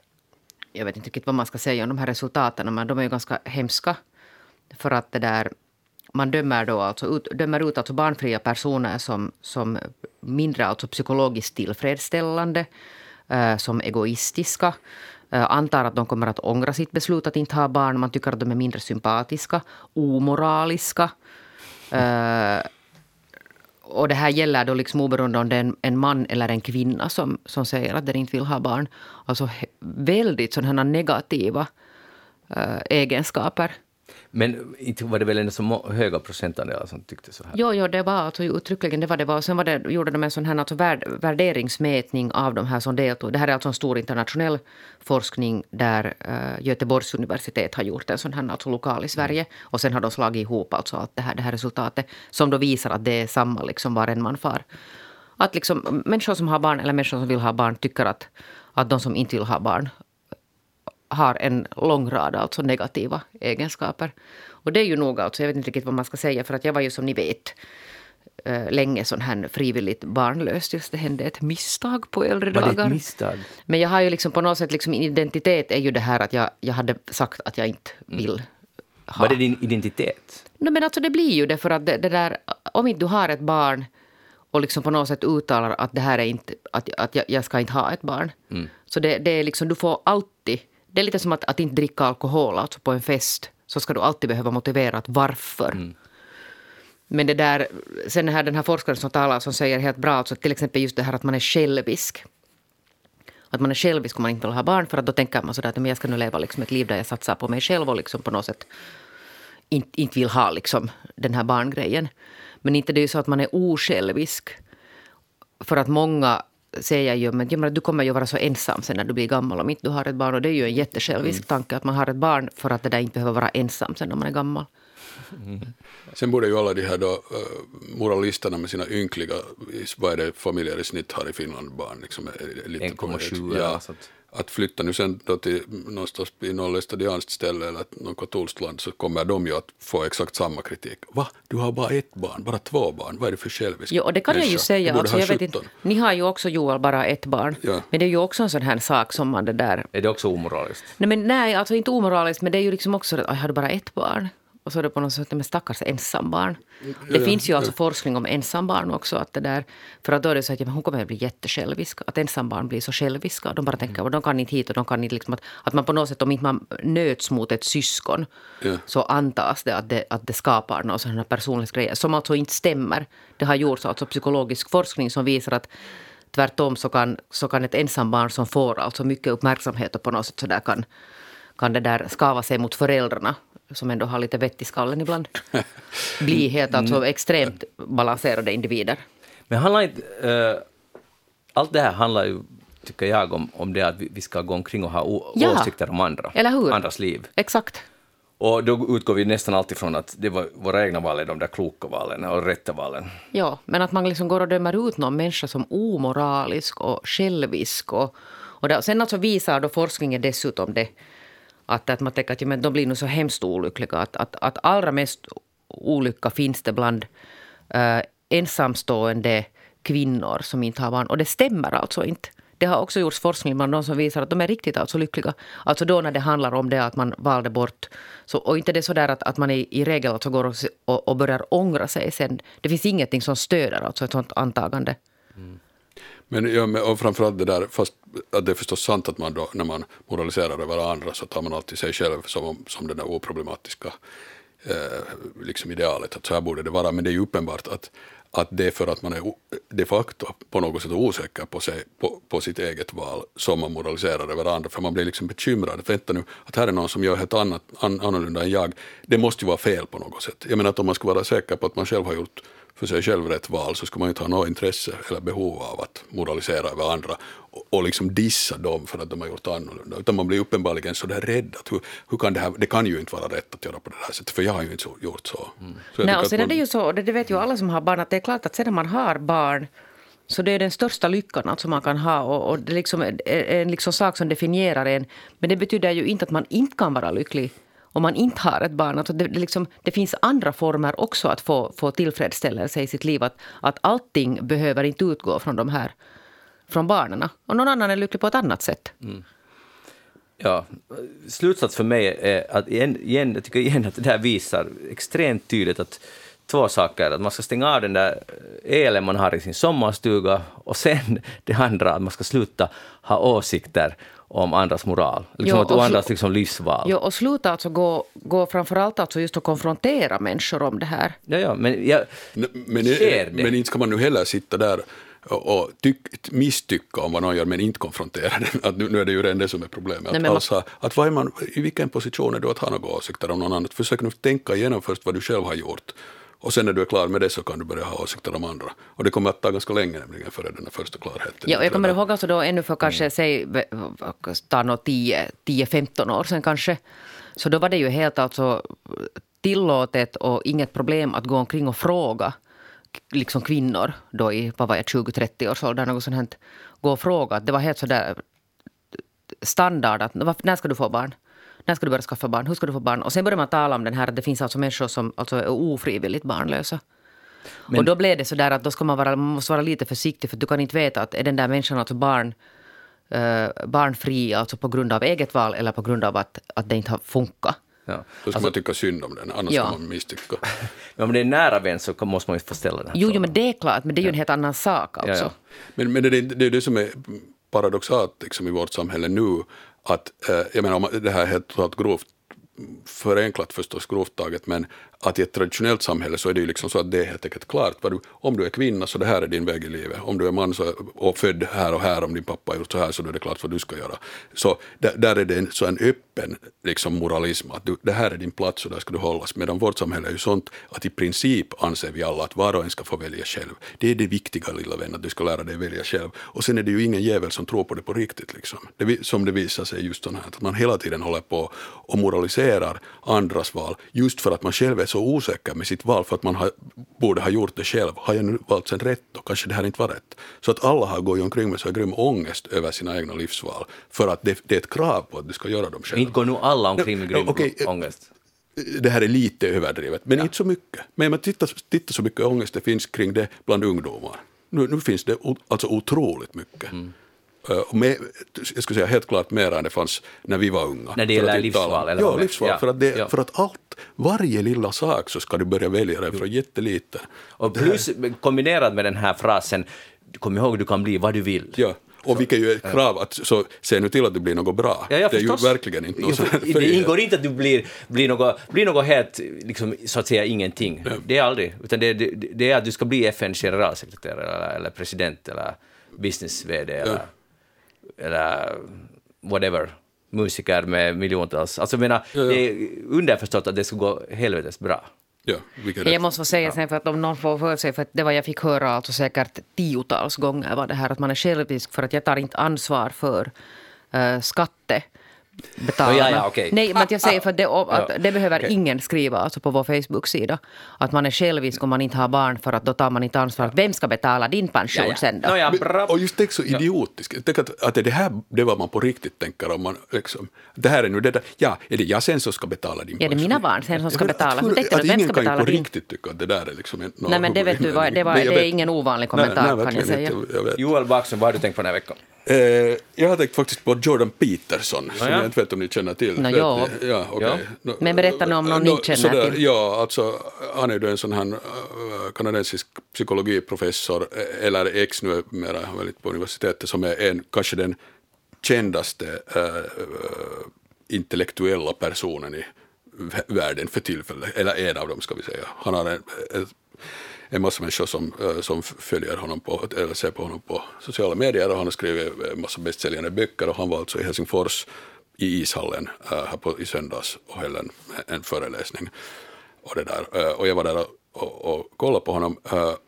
jag vet inte riktigt vad man ska säga om de här resultaten, men de är ju ganska hemska. För att det där, man dömer, då alltså ut, dömer ut alltså barnfria personer som, som mindre alltså psykologiskt tillfredsställande, eh, som egoistiska, eh, antar att de kommer att ångra sitt beslut att inte ha barn. Man tycker att de är mindre sympatiska, omoraliska. Eh, och det här gäller då liksom oberoende om det är en, en man eller en kvinna som, som säger att den inte vill ha barn. Alltså he- väldigt sådana negativa eh, egenskaper. Men inte var det väl en så höga procentandelar som tyckte så här? Jo, jo, det var alltså uttryckligen det var det var. Sen var det, gjorde de en sån här alltså värd, värderingsmätning av de här som deltog. Det här är alltså en stor internationell forskning där uh, Göteborgs universitet har gjort en sån här alltså lokal i Sverige. Och sen har de slagit ihop alltså allt det här, det här resultatet som då visar att det är samma liksom var än man far. Att liksom människor som har barn eller människor som vill ha barn tycker att, att de som inte vill ha barn har en lång rad alltså negativa egenskaper. Och det är ju nog, alltså, jag vet inte riktigt vad man ska säga, för att jag var ju som ni vet eh, länge sån här frivilligt barnlös tills det hände ett misstag på äldre Var det dagar. ett misstag? Men jag har ju liksom på något sätt, liksom, min identitet är ju det här att jag, jag hade sagt att jag inte vill ha. Var det din identitet? No, men alltså det blir ju det för att det, det där, om inte du har ett barn och liksom på något sätt uttalar att det här är inte, att, att jag, jag ska inte ha ett barn. Så det, det är liksom, du får alltid, det är lite som att, att inte dricka alkohol, alltså på en fest, så ska du alltid behöva motivera att varför. Men det där, sen här, den här forskaren som talar som säger helt bra, alltså till exempel just det här att man är självisk. Att man är självisk om man inte vill ha barn, för att då tänker man sådär att men jag ska nu leva liksom ett liv där jag satsar på mig själv och liksom på något sätt inte, inte vill ha liksom den här barngrejen. Men inte det är ju så att man är osjälvisk. För att många säger ju men jag menar, du kommer ju vara så ensam sen när du blir gammal om inte du har ett barn. Och det är ju en jättesjälvisk tanke att man har ett barn för att det där inte behöver vara ensam sen när man är gammal. Sen borde ju alla de här då, uh, moralisterna med sina ynkliga, vad är det familjer i snitt har i Finland barn? Liksom, är- är lite på 1,7 väg. eller ja, något sånt. Att flytta nu sen då till någonstans i något lästadianskt ställe eller något katolskt land så kommer de ju att få exakt samma kritik. Va, du har bara ett barn, bara två barn, vad är det för självisk Jo, och det kan jag ju människa? säga. Alltså, jag vet 17. inte, ni har ju också Joel bara ett barn. Ja. Men det är ju också en sån här sak som man det där... Är det också omoraliskt? Nej, men nej, alltså inte omoraliskt, men det är ju liksom också att har du bara ett barn? Och så är det på något sätt med stackars ensambarn. Det Ja, finns ju ja. alltså forskning om ensambarn också. Att det där, för att då är det så att ja, hon kommer att bli jättesjälvisk. Att ensambarn blir så själviska. De bara tänker att de kan inte hit och de kan inte liksom att, att man på något sätt om inte man nöts mot ett syskon Ja. så antas det att, det att det skapar några sådana personlighetsgrejer som alltså inte stämmer. Det har gjorts alltså psykologisk forskning som visar att tvärtom så kan, så kan ett ensambarn som får alltså mycket uppmärksamhet och på något sätt så där kan, kan det där skava sig mot föräldrarna som ändå har lite vett i skallen ibland. Bli helt alltså extremt balanserade individer. Men handlar inte... eh, allt det här handlar ju, tycker jag, om, om det att vi, ska gå omkring och ha o, Ja. åsikter om andra. Eller hur? Andras liv. Exakt. Och då utgår vi nästan alltid från att det var våra egna val är de där kloka valen och rätta valen. Ja, men att man liksom går och dömer ut någon människa som omoralisk och självisk. Och, och det, sen alltså visar då forskningen dessutom det att, att man tänker att ja, men de blir nog så hemskt olyckliga. Att, att, att allra mest olycka finns det bland eh, ensamstående kvinnor som inte har barn. Och det stämmer alltså inte. Det har också gjorts forskning bland de som visar att de är riktigt alltså lyckliga. Alltså då när det handlar om det att man valde bort. Så, och inte det så där att, att man i, i regel alltså går och, och, och börjar ångra sig sen. Det finns ingenting som stöder alltså ett sånt antagande. Men, ja, men och framförallt det där, fast att det är förstås sant att man då, när man moraliserar över andra så tar man alltid sig själv som, som det där oproblematiska eh, liksom idealet, att så här borde det vara. Men det är ju uppenbart att, att det är för att man är de facto på något sätt osäker på, sig, på, på sitt eget val som man moraliserar över andra. För man blir liksom bekymrad. Vänta nu, att här är någon som gör helt annat, an, annorlunda än jag. Det måste ju vara fel på något sätt. Jag menar att om man ska vara säker på att man själv har gjort för sig själv rätt val så ska man ju inte ha något intresse eller behov av att moralisera över andra och, och liksom dissa dem för att de har gjort annorlunda. Utan man blir uppenbarligen så där rädd att hur, hur kan det här, det kan ju inte vara rätt att göra på det här sättet för jag har ju inte så, gjort så. så jag Nej, och sen är man- det ju så, det, det vet ju alla som har barn, att det är klart att när man har barn så det är den största lyckan alltså man kan ha och, och det är liksom är är en liksom sak som definierar en. Men det betyder ju inte att man inte kan vara lycklig om man inte har ett barn. Alltså det, det, liksom, det finns andra former också att få, få tillfredsställelse i sitt liv. Att, att allting behöver inte utgå från de här från barnen. Och någon annan är lycklig på ett annat sätt. Mm. Ja, slutsats för mig är att igen, igen, jag tycker igen att det här visar extremt tydligt att två saker, att man ska stänga av den där elen man har i sin sommarstuga och sen det andra, att man ska sluta ha åsikter om andras moral, liksom Jo, att, och och andras liksom livsval. Jo, och sluta alltså gå, gå framförallt alltså just att konfrontera människor om det här. Ja, ja, men jag, Men, Sker det? men inte ska man nu heller sitta där och, och tyck, misstycka om vad någon gör men inte konfrontera den. Att nu, nu är det ju redan det som är problemet. Nej, Att men man- alltså, att vad är man, I vilken position är du att ha några åsikter om någon annan? Försök nu tänka igenom först vad du själv har gjort. Och sen när du är klar med det så kan du börja ha åsikter om andra. Och det kommer att ta ganska länge nämligen före den första klarheten. Ja, och jag kommer ihåg alltså då ännu för kanske, säg, ta nå 10-15 år sedan kanske. Så då var det ju helt alltså tillåtet och inget problem att gå omkring och fråga liksom kvinnor då i vad var jag, 20-30 års ålder, något sånt här, gå och fråga. Det var helt sådär standard att "Vad- när ska du få barn? När ska du börja skaffa barn? Hur ska du få barn? Och sen började man tala om den här att det finns alltså människor som alltså är ofrivilligt barnlösa. och då blev det så där att då ska man, vara, man måste vara lite försiktig för du kan inte veta att är den där människan alltså barn, eh, barnfri alltså på grund av eget val eller på grund av att, att det inte har funkat. ja. Då ska man tycka synd om den, annars Ja. ska man misstycka. Men om det är nära vän så kan- måste man ju få ställa den här Jo, jo, frågan. men det är klart, men det är ju en helt annan sak alltså. ja. Men, men det, är- det är det som är paradoxalt liksom, i vårt samhälle nu. Att, eh, jag menar, om det här är helt grovt förenklat förstås grovt taget, men att i ett traditionellt samhälle så är det ju liksom så att det är helt enkelt klart. Du, om du är kvinna så det här är din väg i livet. Om du är man så, och född här och här, om din pappa har gjort så här så då är det klart vad du ska göra. Så där, där är det en, så en öppen liksom, moralism, att du, det här är din plats och där ska du hållas. Medan vårt samhälle är ju sånt att i princip anser vi alla att var och en ska få välja själv. Det är det viktiga lilla vän, att du ska lära dig välja själv. Och sen är det ju ingen jävel som tror på det på riktigt. Liksom. Det, som det visar sig just sådana här, att man hela tiden håller på och moraliserar andras val just för att man själv är så osäker med sitt val för att man har, borde ha gjort det själv. Har jag nu valt sen rätt då? Kanske det här inte var rätt. Så att alla har gått omkring med så grym ångest över sina egna livsval för att det, det är ett krav på att de ska göra dem själva. Inte går nog alla omkring med grym okej, eh, ångest. det här är lite överdrivet, men inte så mycket. Men man tittar, tittar så mycket ångest det finns kring det bland ungdomar. Nu, nu finns det o, alltså otroligt mycket. Mm. Och med, jag skulle säga helt klart mer än det fanns när vi var unga. När det gäller livsval, eller Ja, livsval. ja, För, att det, ja. för att allt, varje lilla sak så ska du börja välja det från jättelite. Och plus kombinerat med den här frasen, kom ihåg du kan bli vad du vill. Ja. Och vilket ju är ett krav, att, så se nu till att det blir något bra. Ja, ja, det är ju verkligen inte något Ja, Det ingår inte att du blir, blir, något, blir något helt, liksom, så att säga, ingenting. Det är aldrig. Utan det, det, det är att du ska bli FNs generalsekreterare eller, eller president eller business-VD eller, eller whatever. Musiker med miljontals... Alltså jag menar, Ja, ja. det är underförstått att det ska gå helvetes bra. Ja, Jag måste få säga sen för att om någon får för sig, för att det var jag fick höra alltså säkert tiotals gånger var det här att man är självisk för att jag tar inte ansvar för uh, skatte. Betala. Ja, ja, okej. Nej, men att jag säger för att det, att Ja, det behöver okej. ingen skriva alltså på vår Facebook-sida. Att man är självisk om man inte har barn för att då tar man inte ansvar. Vem ska betala din pension Ja, ja. sen då? Ja, Men-. Och just tänk så idiotiskt. Tänk att, att det här det är vad man på riktigt tänker om man liksom, det här är nu det där, ja, är det jag sen som ska betala din Ja, det är mina barn sen som ska menar, betala. att- Men tänkte du att att vem ingen ska kan ju betala på din? riktigt tycka att det där är liksom en, Nej, men det vet du det, var, det är vet. ingen ovanlig kommentar Nej, kan jag säga. Joel Backström, vad har du tänkt på den här veckan? Eh, jag har tänkt faktiskt på Jordan Peterson, som ja. jag inte vet om ni känner till. Vet ja. ni? ja, okej. Ja. Men berätta nu om någon ni nå, känner sådär, till. Ja, alltså han är ju en sån här äh, kanadensisk psykologiprofessor, eh, eller ex nu mera, han är väl inte på universitetet, som är en, kanske den kändaste äh, intellektuella personen i vä- världen för tillfället, eller en av dem ska vi säga. Han har en, en, en massa människor som, eh, som följer honom på, eller ser på honom på sociala medier och han har skrivit eh, en massa bästsäljande böcker och han var alltså i Helsingfors i ishallen eh, här på, i söndags och höll en, en föreläsning. Och, det där, och jag var där och, och, kollade på honom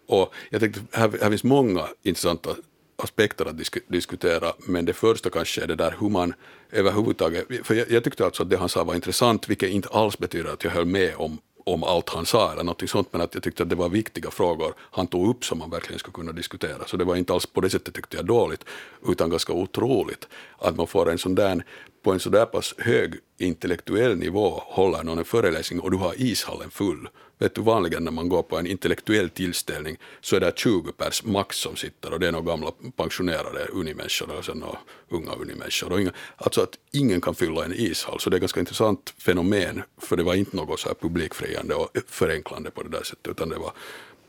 och jag tänkte här, här finns många intressanta aspekter att disk, diskutera, men det första kanske är det där hur man överhuvudtaget, för jag, jag tyckte alltså att det han sa var intressant, vilket inte alls betyder att jag höll med om, om allt han sa eller något sånt, men att jag tyckte att det var viktiga frågor han tog upp som man verkligen skulle kunna diskutera. Så det var inte alls på det sättet tyckte jag dåligt, utan ganska otroligt att man får en sån där, på en så där pass hög intellektuell nivå håller någon en föreläsning och du har ishallen full. Vet du, vanligen när man går på en intellektuell tillställning så är det 20 pers max som sitter och det är några gamla pensionerade unimänniskor och sen några unga unimänniskor. Och inga, alltså att ingen kan fylla en ishall, så det är ett ganska intressant fenomen, för det var inte något så här publikfriande och förenklande på det där sättet, utan det var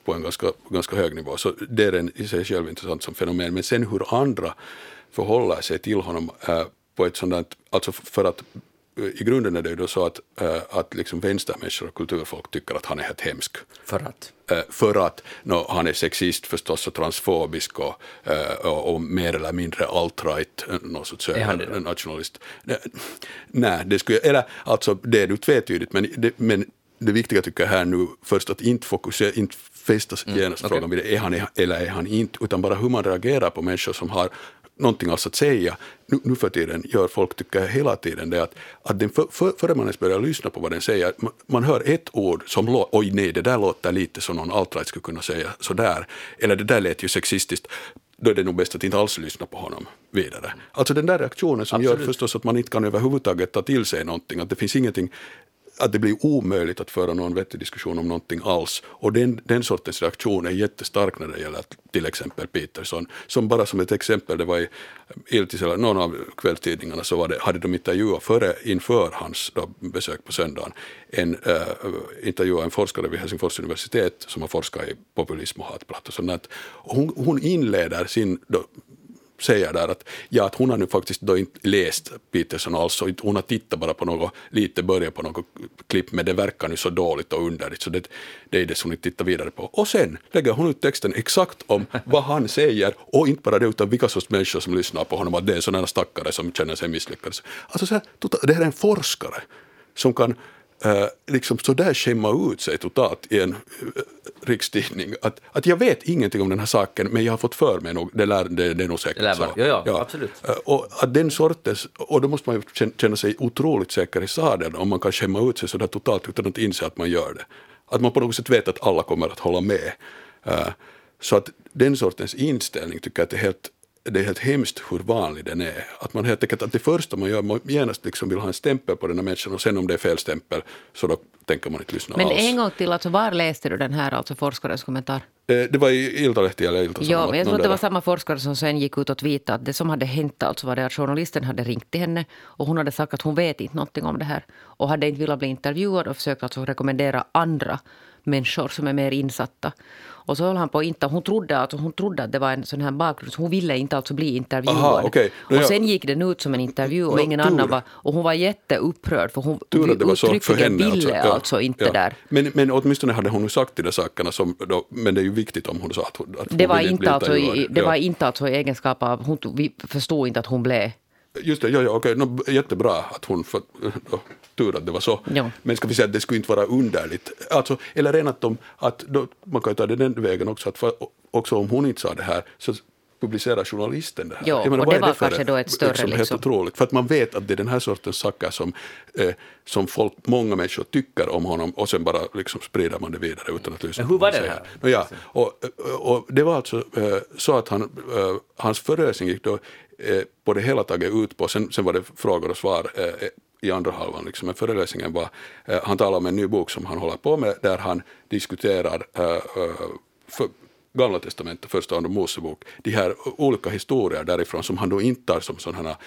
på en ganska, ganska hög nivå. Så det är en i sig själv intressant som fenomen. Men sen hur andra förhåller sig till honom äh, på ett sådant, alltså för att äh, i grunden är det ju då så att, äh, att liksom vänstermänniskor och kulturfolk tycker att han är helt hemsk. För att? Eh, för att no, han är sexist förstås och transfobisk och, eh, och, och mer eller mindre alt-right, eh, någon sorts Är han det nationalist. Nej, det skulle, eller alltså det är ju tvetydigt, men det, men det viktiga tycker jag här nu först att inte fokusera, inte fästa genast okej. frågan vid det, är han eller är han inte, utan bara hur man reagerar på människor som har någonting alls att säga. Nu, nu för tiden gör folk, tycker jag, hela tiden det att, att den för, för, före man ens börjar lyssna på vad den säger, man, man hör ett ord som låter, oj nej, det där låter lite som någon alt-right skulle kunna säga sådär, eller det där lät ju sexistiskt, då är det nog bäst att inte alls lyssna på honom vidare. Alltså den där reaktionen som gör Absolut. förstås att man inte kan överhuvudtaget ta till sig någonting, att det finns ingenting att det blir omöjligt att föra någon vettig diskussion om någonting alls. Och den, den sortens reaktion är jättestark när det gäller till exempel Peterson. Som bara som ett exempel, det var i Iltis eller någon av kvällstidningarna så var det, hade de intervjuat före, inför hans då, besök på söndagen, en, äh, intervjuat en forskare vid Helsingfors universitet som har forskat i populism och hatbrott och sånt. Och Hon, hon inleder sin då, säger där att, ja, att hon har nu faktiskt då inte läst Peterson alls och alltså hon har tittat bara på något, lite börjat på något klipp men det verkar nu så dåligt och underligt så det, det är det som hon inte tittar vidare på. Och sen lägger hon ut texten exakt om vad han säger och inte bara det utan vilka sorts människor som lyssnar på honom, att det är sådana stackare som känner sig misslyckade. Alltså så här, tota, det här är en forskare som kan liksom sådär skämma ut sig totalt i en uh, rikstidning. Att, att jag vet ingenting om den här saken men jag har fått för mig nog, det, lär, det, det är nog säkert Det lär så. vara- ja, ja, absolut. Uh, och att den sortens, och då måste man ju känna- sig otroligt säker i sadeln om man kan skämma ut sig sådär totalt utan att inse att man gör det. Att man på något sätt vet att alla kommer att hålla med. Så att den sortens inställning tycker jag att är helt det är helt hemskt hur vanlig den är. Att man helt enkelt, att det första man gör, man genast liksom vill ha en stämpel på den här människan och sen om det är fel stämpel så då tänker man inte lyssna Men alls. en gång till, alltså, var läste du den här alltså forskarens kommentar? Eh, Det var i Iltalehti eller Ilta-Sanomat. Ja, men jag tror att det var samma forskare som sen gick ut och tweetade att det som hade hänt alltså var det att journalisten hade ringt till henne och hon hade sagt att hon vet inte någonting om det här och hade inte velat bli intervjuad och försökt alltså rekommendera andra människor som är mer insatta. Och så höll han på inte, hon trodde, alltså, hon trodde att det var en sån här bakgrund, så hon ville inte alltså bli intervjuad. Aha. Nå, Och sen gick den ut som en intervju och Nå, ingen tur. annan var, och hon var jätteupprörd för hon Tur att det var så för henne. ville ja, alltså inte ja. där. Men, men åtminstone hade hon sagt de där sakerna, som då, men det är ju viktigt om hon sa att hon, att hon Det var, inte alltså i, intervjuad. det Ja. var inte alltså i egenskap av, hon vi förstod inte att hon blev Just det, ja, ja, okej, no, jättebra att hon, för, då, tur att det var så. Ja. Men ska vi säga att det skulle inte vara underligt, alltså, eller rent att, de, att då, man kan ju ta det den vägen också, att för, också om hon inte sa det här så publicerar journalisten det här. Ja, Jag menar, och det är var för kanske då ett större Helt liksom- otroligt, för att man vet att det är den här sortens saker som, eh, som folk, många människor tycker om honom och sen bara liksom sprider man det vidare utan att lyssna Men hur var det här? Ja, och, och det var alltså eh, så att han, eh, hans föreläsning gick då eh, på det hela taget ut på, sen, sen var det frågor och svar eh, eh, i andra halvan, liksom. men föreläsningen var, eh, han talar om en ny bok som han håller på med där han diskuterar eh, eh, för, Gamla testamentet, första och andra Mosebok, de här olika historier därifrån som han då inte tar som sådana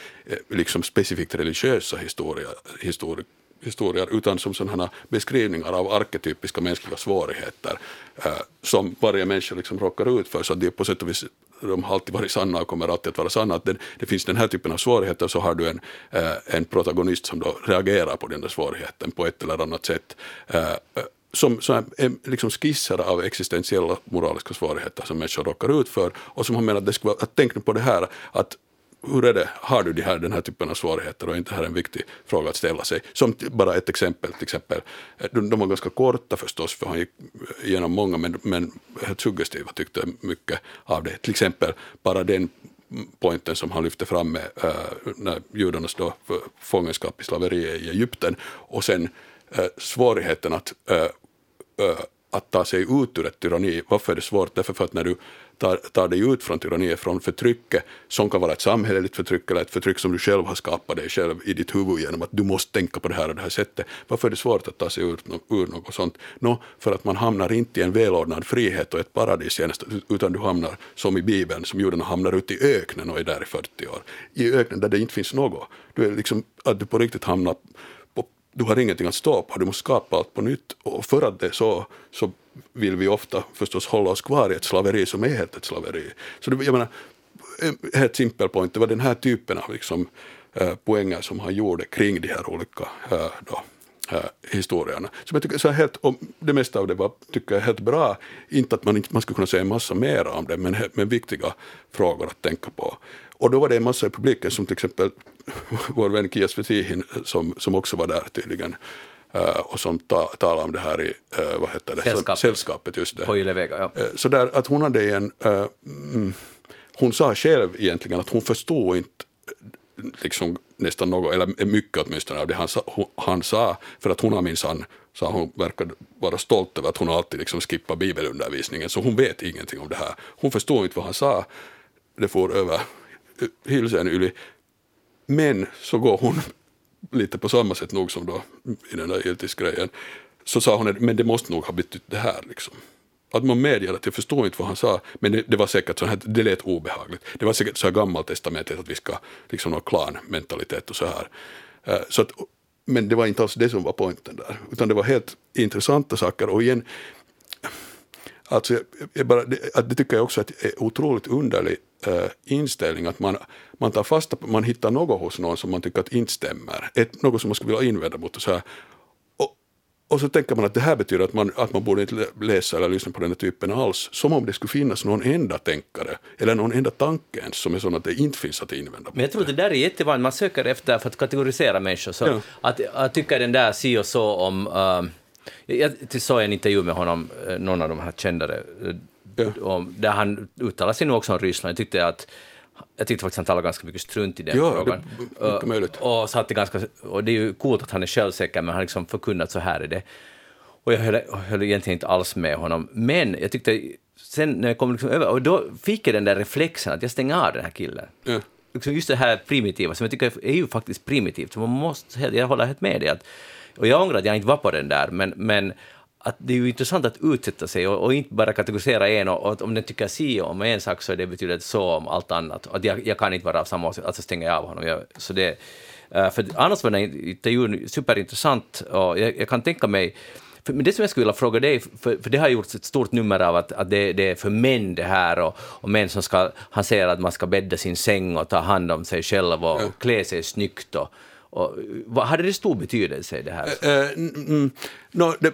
liksom specifikt religiösa historier, historier historier utan som sådana beskrivningar av arketypiska mänskliga svårigheter eh, som varje människa liksom råkar ut för. Så det är på sätt och vis, de har alltid varit sanna och kommer alltid att vara sanna. Att det, det finns den här typen av svårigheter så har du en, eh, en protagonist som då reagerar på den där svårigheten på ett eller annat sätt. Eh, som, som är liksom skisser av existentiella moraliska svårigheter som människor råkar ut för och som har menat att det skulle vara, att tänk nu på det här att hur är det, har du de här, den här typen av svårigheter och är inte det här en viktig fråga att ställa sig. Som bara ett exempel, till exempel eh, de, de var ganska korta förstås för han gick eh, igenom många men, men helt suggestiva tyckte jag mycket av det. Till exempel bara den pointen som han lyfte fram med äh, när judarnas då för fångenskap i slaveriet i Egypten och sen äh, svårigheten att äh, att ta sig ut ur ett tyranni. Varför är det svårt? Därför för att när du tar, tar dig ut från tyranniet, från förtrycket, som kan vara ett samhälleligt förtryck eller ett förtryck som du själv har skapat dig själv i ditt huvud genom att du måste tänka på det här och det här sättet. Varför är det svårt att ta sig ur, ur något sånt? Nå, för att man hamnar inte i en välordnad frihet och ett paradis genast, utan du hamnar som i Bibeln, som judarna hamnar ute i öknen och är där i 40 år. I öknen där det inte finns något. Du är liksom, att du på riktigt hamnar på du har ingenting att stå på, du måste skapa allt på nytt. Och för att det är så, så vill vi ofta förstås hålla oss kvar i ett slaveri som är helt ett slaveri. Så det, jag menar, en helt simpel point, det var den här typen av liksom, eh, poänger som han gjorde kring de här olika eh, då, eh, historierna. Som jag tycker, så helt, och det mesta av det var tycker jag, helt bra. Inte att man, inte, man skulle kunna säga en massa mer om det, men, men viktiga frågor att tänka på. Och då var det en massa i publiken som till exempel vår vän Kias Svetihin, eh, som, som också var där tydligen och som ta, talade om det här i eh, vad heter det? Sällskapet. Sällskapet just det. På Yle-Vega, ja. Eh, Så där att hon hade en, eh, mm, hon sa själv egentligen att hon förstod inte eh, liksom nästan något, eller mycket åtminstone av det han sa, hon, han sa, för att hon har minsann, sa hon, verkade vara stolt över att hon alltid liksom skippar bibelundervisningen, så hon vet ingenting om det här. Hon förstod inte vad han sa, det får över eh, hylsen yli, men så går hon lite på samma sätt nog som då i den där eltisgrejen, så sa hon att men det måste nog ha betytt det här liksom. Att man medger att jag förstår inte vad han sa, men det, det var säkert så här, det lät obehagligt. Det var säkert så här gammaltestamentligt att vi ska liksom ha klanmentalitet och så här. Eh, så att, men det var inte alls det som var poängen där, utan det var helt intressanta saker och igen, Alltså, jag, jag bara, det, det tycker jag också att är otroligt underligt inställning att man, man tar fasta på, man hittar något hos någon som man tycker att inte stämmer, ett, något som man skulle vilja invända mot och så här, och, och så tänker man att det här betyder att man, att man borde inte läsa eller lyssna på den här typen alls, som om det skulle finnas någon enda tänkare, eller någon enda tanke ens, som är sån att det inte finns att invända. Men jag tror att det där är jättevanligt, man söker efter för att kategorisera människor. Så Ja. att, att tycka den där si och så om... Uh, jag såg en intervju med honom, eh, någon av de här kändare, eh, Ja. om, där han uttalade sig nog också om Ryssland. Jag tyckte att jag tyckte faktiskt han talade ganska mycket strunt i den Ja, frågan. det mycket Och-. Och, ganska, och det är ju coolt att han är självsäker, men han har liksom förkunnat så här är det. Och jag höll, höll egentligen inte alls med honom. Men jag tyckte, sen när jag kom liksom över, och då fick jag den där reflexen att jag stänger av den här killen. Ja. Liksom just det här primitiva, som jag tycker är ju faktiskt primitivt. Så man måste, jag håller helt med dig. Att, och jag ångrar att jag inte var på den där, men, men att det är ju intressant att utsätta sig och, och inte bara kategorisera en och, och om den tycker si om en sak så det betyder det så om allt annat. Att jag, jag kan inte vara av samma åsikt, alltså stänger jag av honom. Jag, så det, eh, för annars var den intervjun superintressant och jag, jag kan tänka mig men det som jag skulle vilja fråga dig, för, för det har gjorts ett stort nummer av att, att det, det är för män det här och, och män som ska, han säger att man ska bädda sin säng och ta hand om sig själv och klä sig snyggt och, och vad, hade det stor betydelse i det här? Eh, mm, no, det,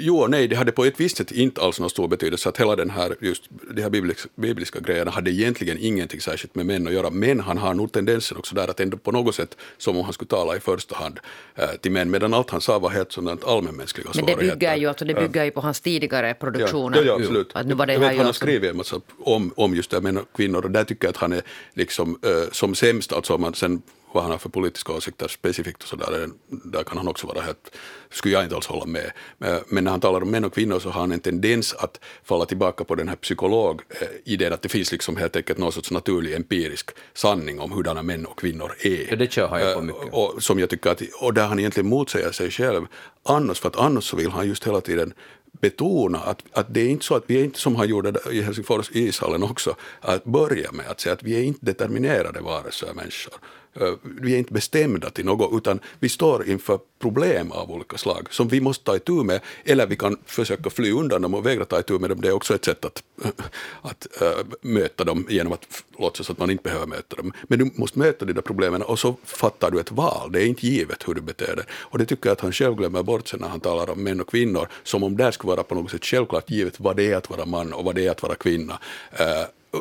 jo och nej, det hade på ett visst sätt inte alls någon stor betydelse att hela den här, just de här bibliska, bibliska grejerna hade egentligen ingenting särskilt med män att göra, men han har nog tendensen också där att ändå på något sätt som om han skulle tala i första hand eh, till män, medan allt han sa var helt sådant allmänmänskliga Men det svårigheter. bygger ju, alltså, det bygger ju på hans tidigare produktioner. Ja, ja, ja absolut. Att nu var det jag vet, han har skrivit en massa om, om just det här män och kvinnor och där tycker jag att han är liksom eh, som sämst, alltså om man sen vad han har för politiska åsikter specifikt och så där, där kan han också vara helt, skulle jag inte alls hålla med. Eh, Men när han talar om män och kvinnor så har han en tendens att falla tillbaka på den här psykologidén att det finns liksom helt enkelt någon sorts naturlig empirisk sanning om hurdana män och kvinnor är. Ja, det kör han ju på Eh, mycket. Och, som jag tycker att, och där han egentligen motsäger sig själv annars, för att annars så vill han just hela tiden betona att, att det är inte så att vi är inte som han gjorde i Helsingfors ishallen också, att börja med att säga att vi är inte determinerade varelser människor. Eh, vi är inte bestämda till något, utan vi står inför problem av olika slag som vi måste ta itu med, eller vi kan försöka fly undan dem och vägra ta itu med dem. Det är också ett sätt att, att äh, möta dem genom att låtsas att man inte behöver möta dem. Men du måste möta de där problemen och så fattar du ett val. Det är inte givet hur du beter dig. Och det tycker jag att han själv glömmer bort sen när han talar om män och kvinnor, som om det skulle vara på något sätt självklart givet vad det är att vara man och vad det är att vara kvinna. Äh,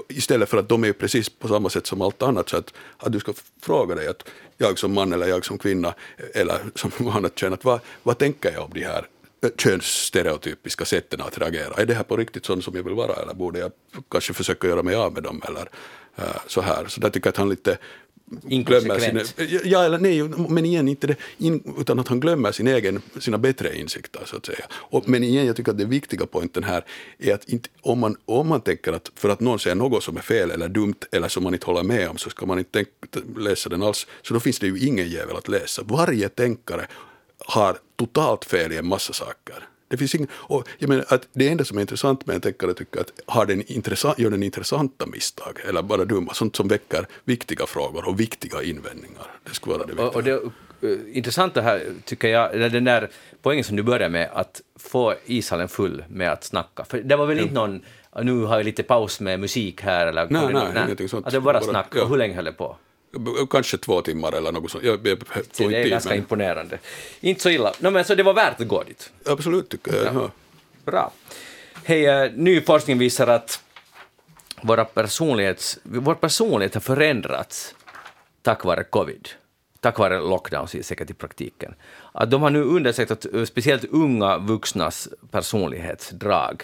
istället för att de är precis på samma sätt som allt annat, så att, att du ska fråga dig att jag som man eller jag som kvinna eller som annat kön, att vad, vad tänker jag om de här könsstereotypiska sätten att reagera? Är det här på riktigt sån som jag vill vara eller borde jag kanske försöka göra mig av med dem eller eh, så här? Så där tycker jag att han lite glömmer sin, Inkonsekvent. ja, eller nej, men igen inte det, in, utan att han glömmer sin egen, sina bättre insikter så att säga. Och, men igen, jag tycker att det viktiga poängen här är att inte, om, man, om man tänker att för att någon säger något som är fel eller dumt eller som man inte håller med om så ska man inte tänka, läsa den alls, så då finns det ju ingen jävel att läsa. Varje tänkare har totalt fel i en massa saker. Det finns ingen, och jag menar att det enda som är intressant med en tänkare tycker att har den intressant, gör den intressanta misstag eller bara dumma, sånt som väcker viktiga frågor och viktiga invändningar. Det skulle vara det viktiga. Och, och det uh, intressanta här tycker jag, den där poängen som du började med, att få ishallen full med att snacka. För det var väl inte någon, nu har vi lite paus med musik här eller... Nej, nej, nu- ingenting sånt. Att det var bara Bara- snack. ja. Och hur länge höll det på? Kanske två timmar eller något sånt. Jag, jag, det är tid, ganska men imponerande. Inte så illa. No, men så det var värt att gå dit. Absolut tycker jag. Ja. Bra. Hej, eh, ny forskning visar att våra personlighets, vår personlighet har förändrats tack vare covid. Tack vare lockdowns säkert i praktiken. Att de har nu undersökt att eh, speciellt unga vuxnas personlighetsdrag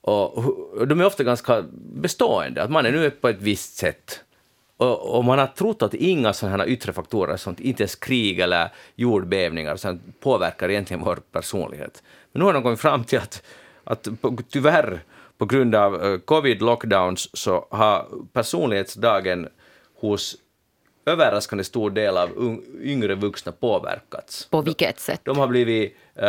och de är ofta ganska bestående, att man är nu på ett visst sätt. Och, och man har trott att inga sådana här yttre faktorer, sånt, inte ens krig eller jordbävningar, sånt, påverkar egentligen vår personlighet. Men nu har de kommit fram till att, att tyvärr, på grund av eh, covid lockdowns, så har personlighetsdagen hos överraskande stor del av yngre vuxna påverkats. På vilket sätt? De har blivit, uh,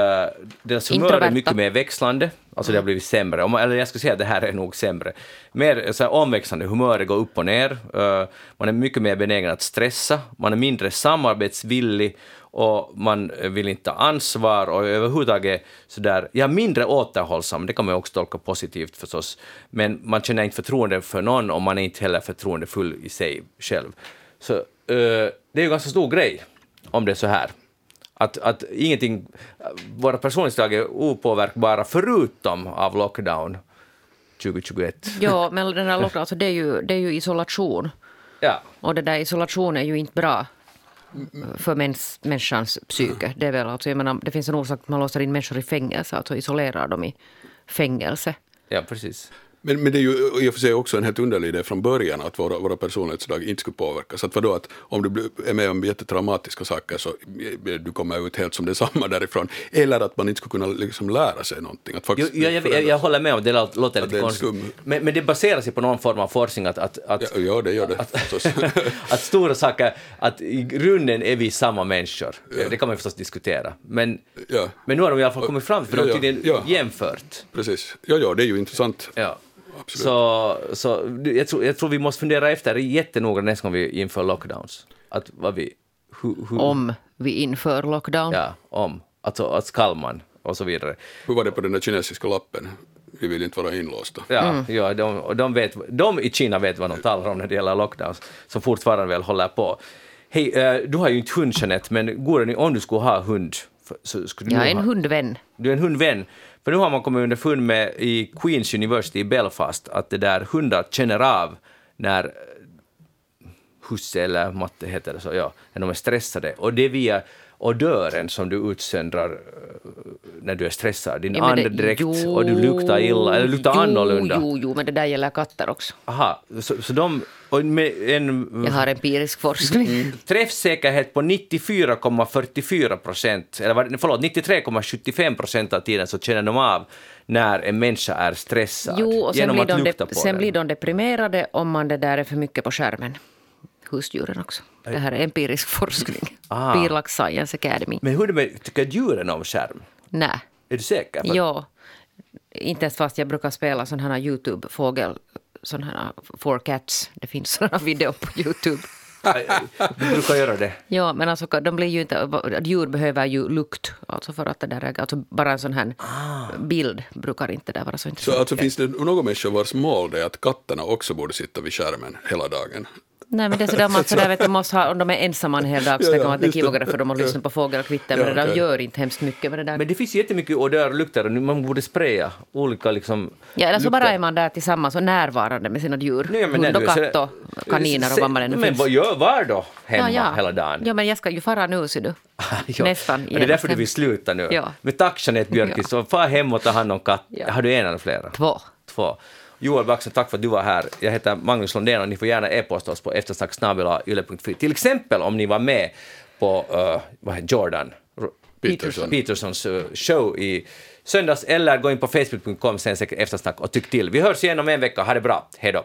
deras humör är mycket mer växlande, alltså det har blivit sämre, Om- eller jag skulle säga att det här är nog sämre. Mer så här, omväxlande, humöret går upp och ner, Uh, man är mycket mer benägen att stressa, man är mindre samarbetsvillig och man vill inte ta ansvar och överhuvudtaget sådär, ja mindre återhållsam, det kan man ju också tolka positivt förstås, men man känner inte förtroende för någon och man är inte heller förtroendefull i sig själv. Så uh, det är ju en ganska stor grej om det är så här. Att, att ingenting, våra personlighetsdrag är opåverkbara förutom av lockdown 2021. Ja, men den här lockdown, alltså det, är ju, det är ju isolation. Ja. Och det där isolation är ju inte bra för mäns, människans psyke. Det, är väl alltså, jag menar, det finns en orsak att man låser in människor i fängelse, alltså isolerar dem i fängelse. ja, precis. Men, men det är ju i och för sig också en helt underlig idé från början att våra, våra personlighetsdrag inte skulle påverkas. Att vadå, att om du är med om jättetraumatiska saker så du kommer ut helt som detsamma därifrån. Eller att man inte skulle kunna liksom lära sig någonting. Att Jo, faktiskt jag, jag, jag, jag håller med om det, låter Ja, lite konstigt. Men, men det baserar sig på någon form av forskning att, att, att, Ja, ja, det gör det förstås. att stora saker, att i grunden är vi samma människor. Det kan man förstås diskutera. Men, Ja. men nu har de i alla fall kommit fram till Ja, något ja, tydligen ja. jämfört. Precis. Ja, ja, det är ju intressant. Ja. Absolut. Så, så jag, tror, jag tror vi måste fundera efter jättenoga nästa gång vi inför lockdowns. Att vad vi... Hur, hur, Om vi inför lockdown. Ja, om. Alltså, att skall man och så vidare. Hur var det på den där kinesiska lappen? Vi vill inte vara inlåsta. Ja, ja de, de, vet, de i Kina vet vad de talar om när det gäller lockdowns, som fortfarande väl håller på. Hej, eh, du har ju inte hund, Jeanette, men går det, om du skulle ha hund, så skulle du Jag är en ha, hundvän. Du är en hundvän. För nu har man kommit underfund med i Queens University i Belfast att det där hundar känner av när eh, husse eller matte heter det så, ja, när de är stressade. Och det via odören som du utsöndrar eh, när du är stressad. Din Ja, andedräkt och du luktar illa, eller luktar jo, annorlunda. Jo, jo, men det där gäller katter också. Aha, så, så de... En Jag har empirisk forskning. träffsäkerhet på 94,44 procent, eller förlåt, 93,75 procent av tiden så känner de av när en människa är stressad. Jo, och sen, blir de, de, sen blir de deprimerade om man det där är för mycket på skärmen. Husdjuren också. Det här är empirisk forskning. Ah. Birlax Science Academy. Men hur är det med, tycker djuren om skärm? Nej. Är du säker? Ja. Inte ens fast jag brukar spela sån här Youtube-fågel, sån här Four Cats. Det finns såna video på Youtube. Du brukar göra det. Ja, men alltså de blir ju inte... Djur behöver ju lukt. Alltså för att det där är... Alltså bara en sån här bild brukar inte det vara så intressant. Så alltså finns det några människor vars mål det är att katterna också borde sitta vid skärmen hela dagen? Nej, men det är sådär man sådär, vet, du, måste ha, om de är ensamma en hel dag så Ja, ja, man att det är kivare för dem att lyssna på fågelkvitter. Ja, Men det där gör inte hemskt mycket med det där. Men det finns jättemycket och lukter och man borde spraya olika liksom... ja, eller så lukter. bara är man där tillsammans och närvarande med sina djur. Nej, men Hund och katt och kaniner och vad man än Men finns. vad gör var då hemma ja, ja. hela dagen? Ja, men jag ska ju fara nu, ser du. Ja. Nästan. Och det är därför du vill sluta nu. Ja. Men tack Jeanette Björkis, så far hem och ta hand om katt. Ja. Har du en eller flera? Två. Två. Joel Backson, tack för att du var här. Jag heter Magnus Lundén och ni får gärna e-posta oss på eftersnacksnabelayle.fi. Till exempel om ni var med på uh, vad heter Jordan Peterson. Petersons uh, show i söndags eller gå in på facebook.com sen eftersnack och tyck till. Vi hörs igen om en vecka. Ha det bra. Hej då.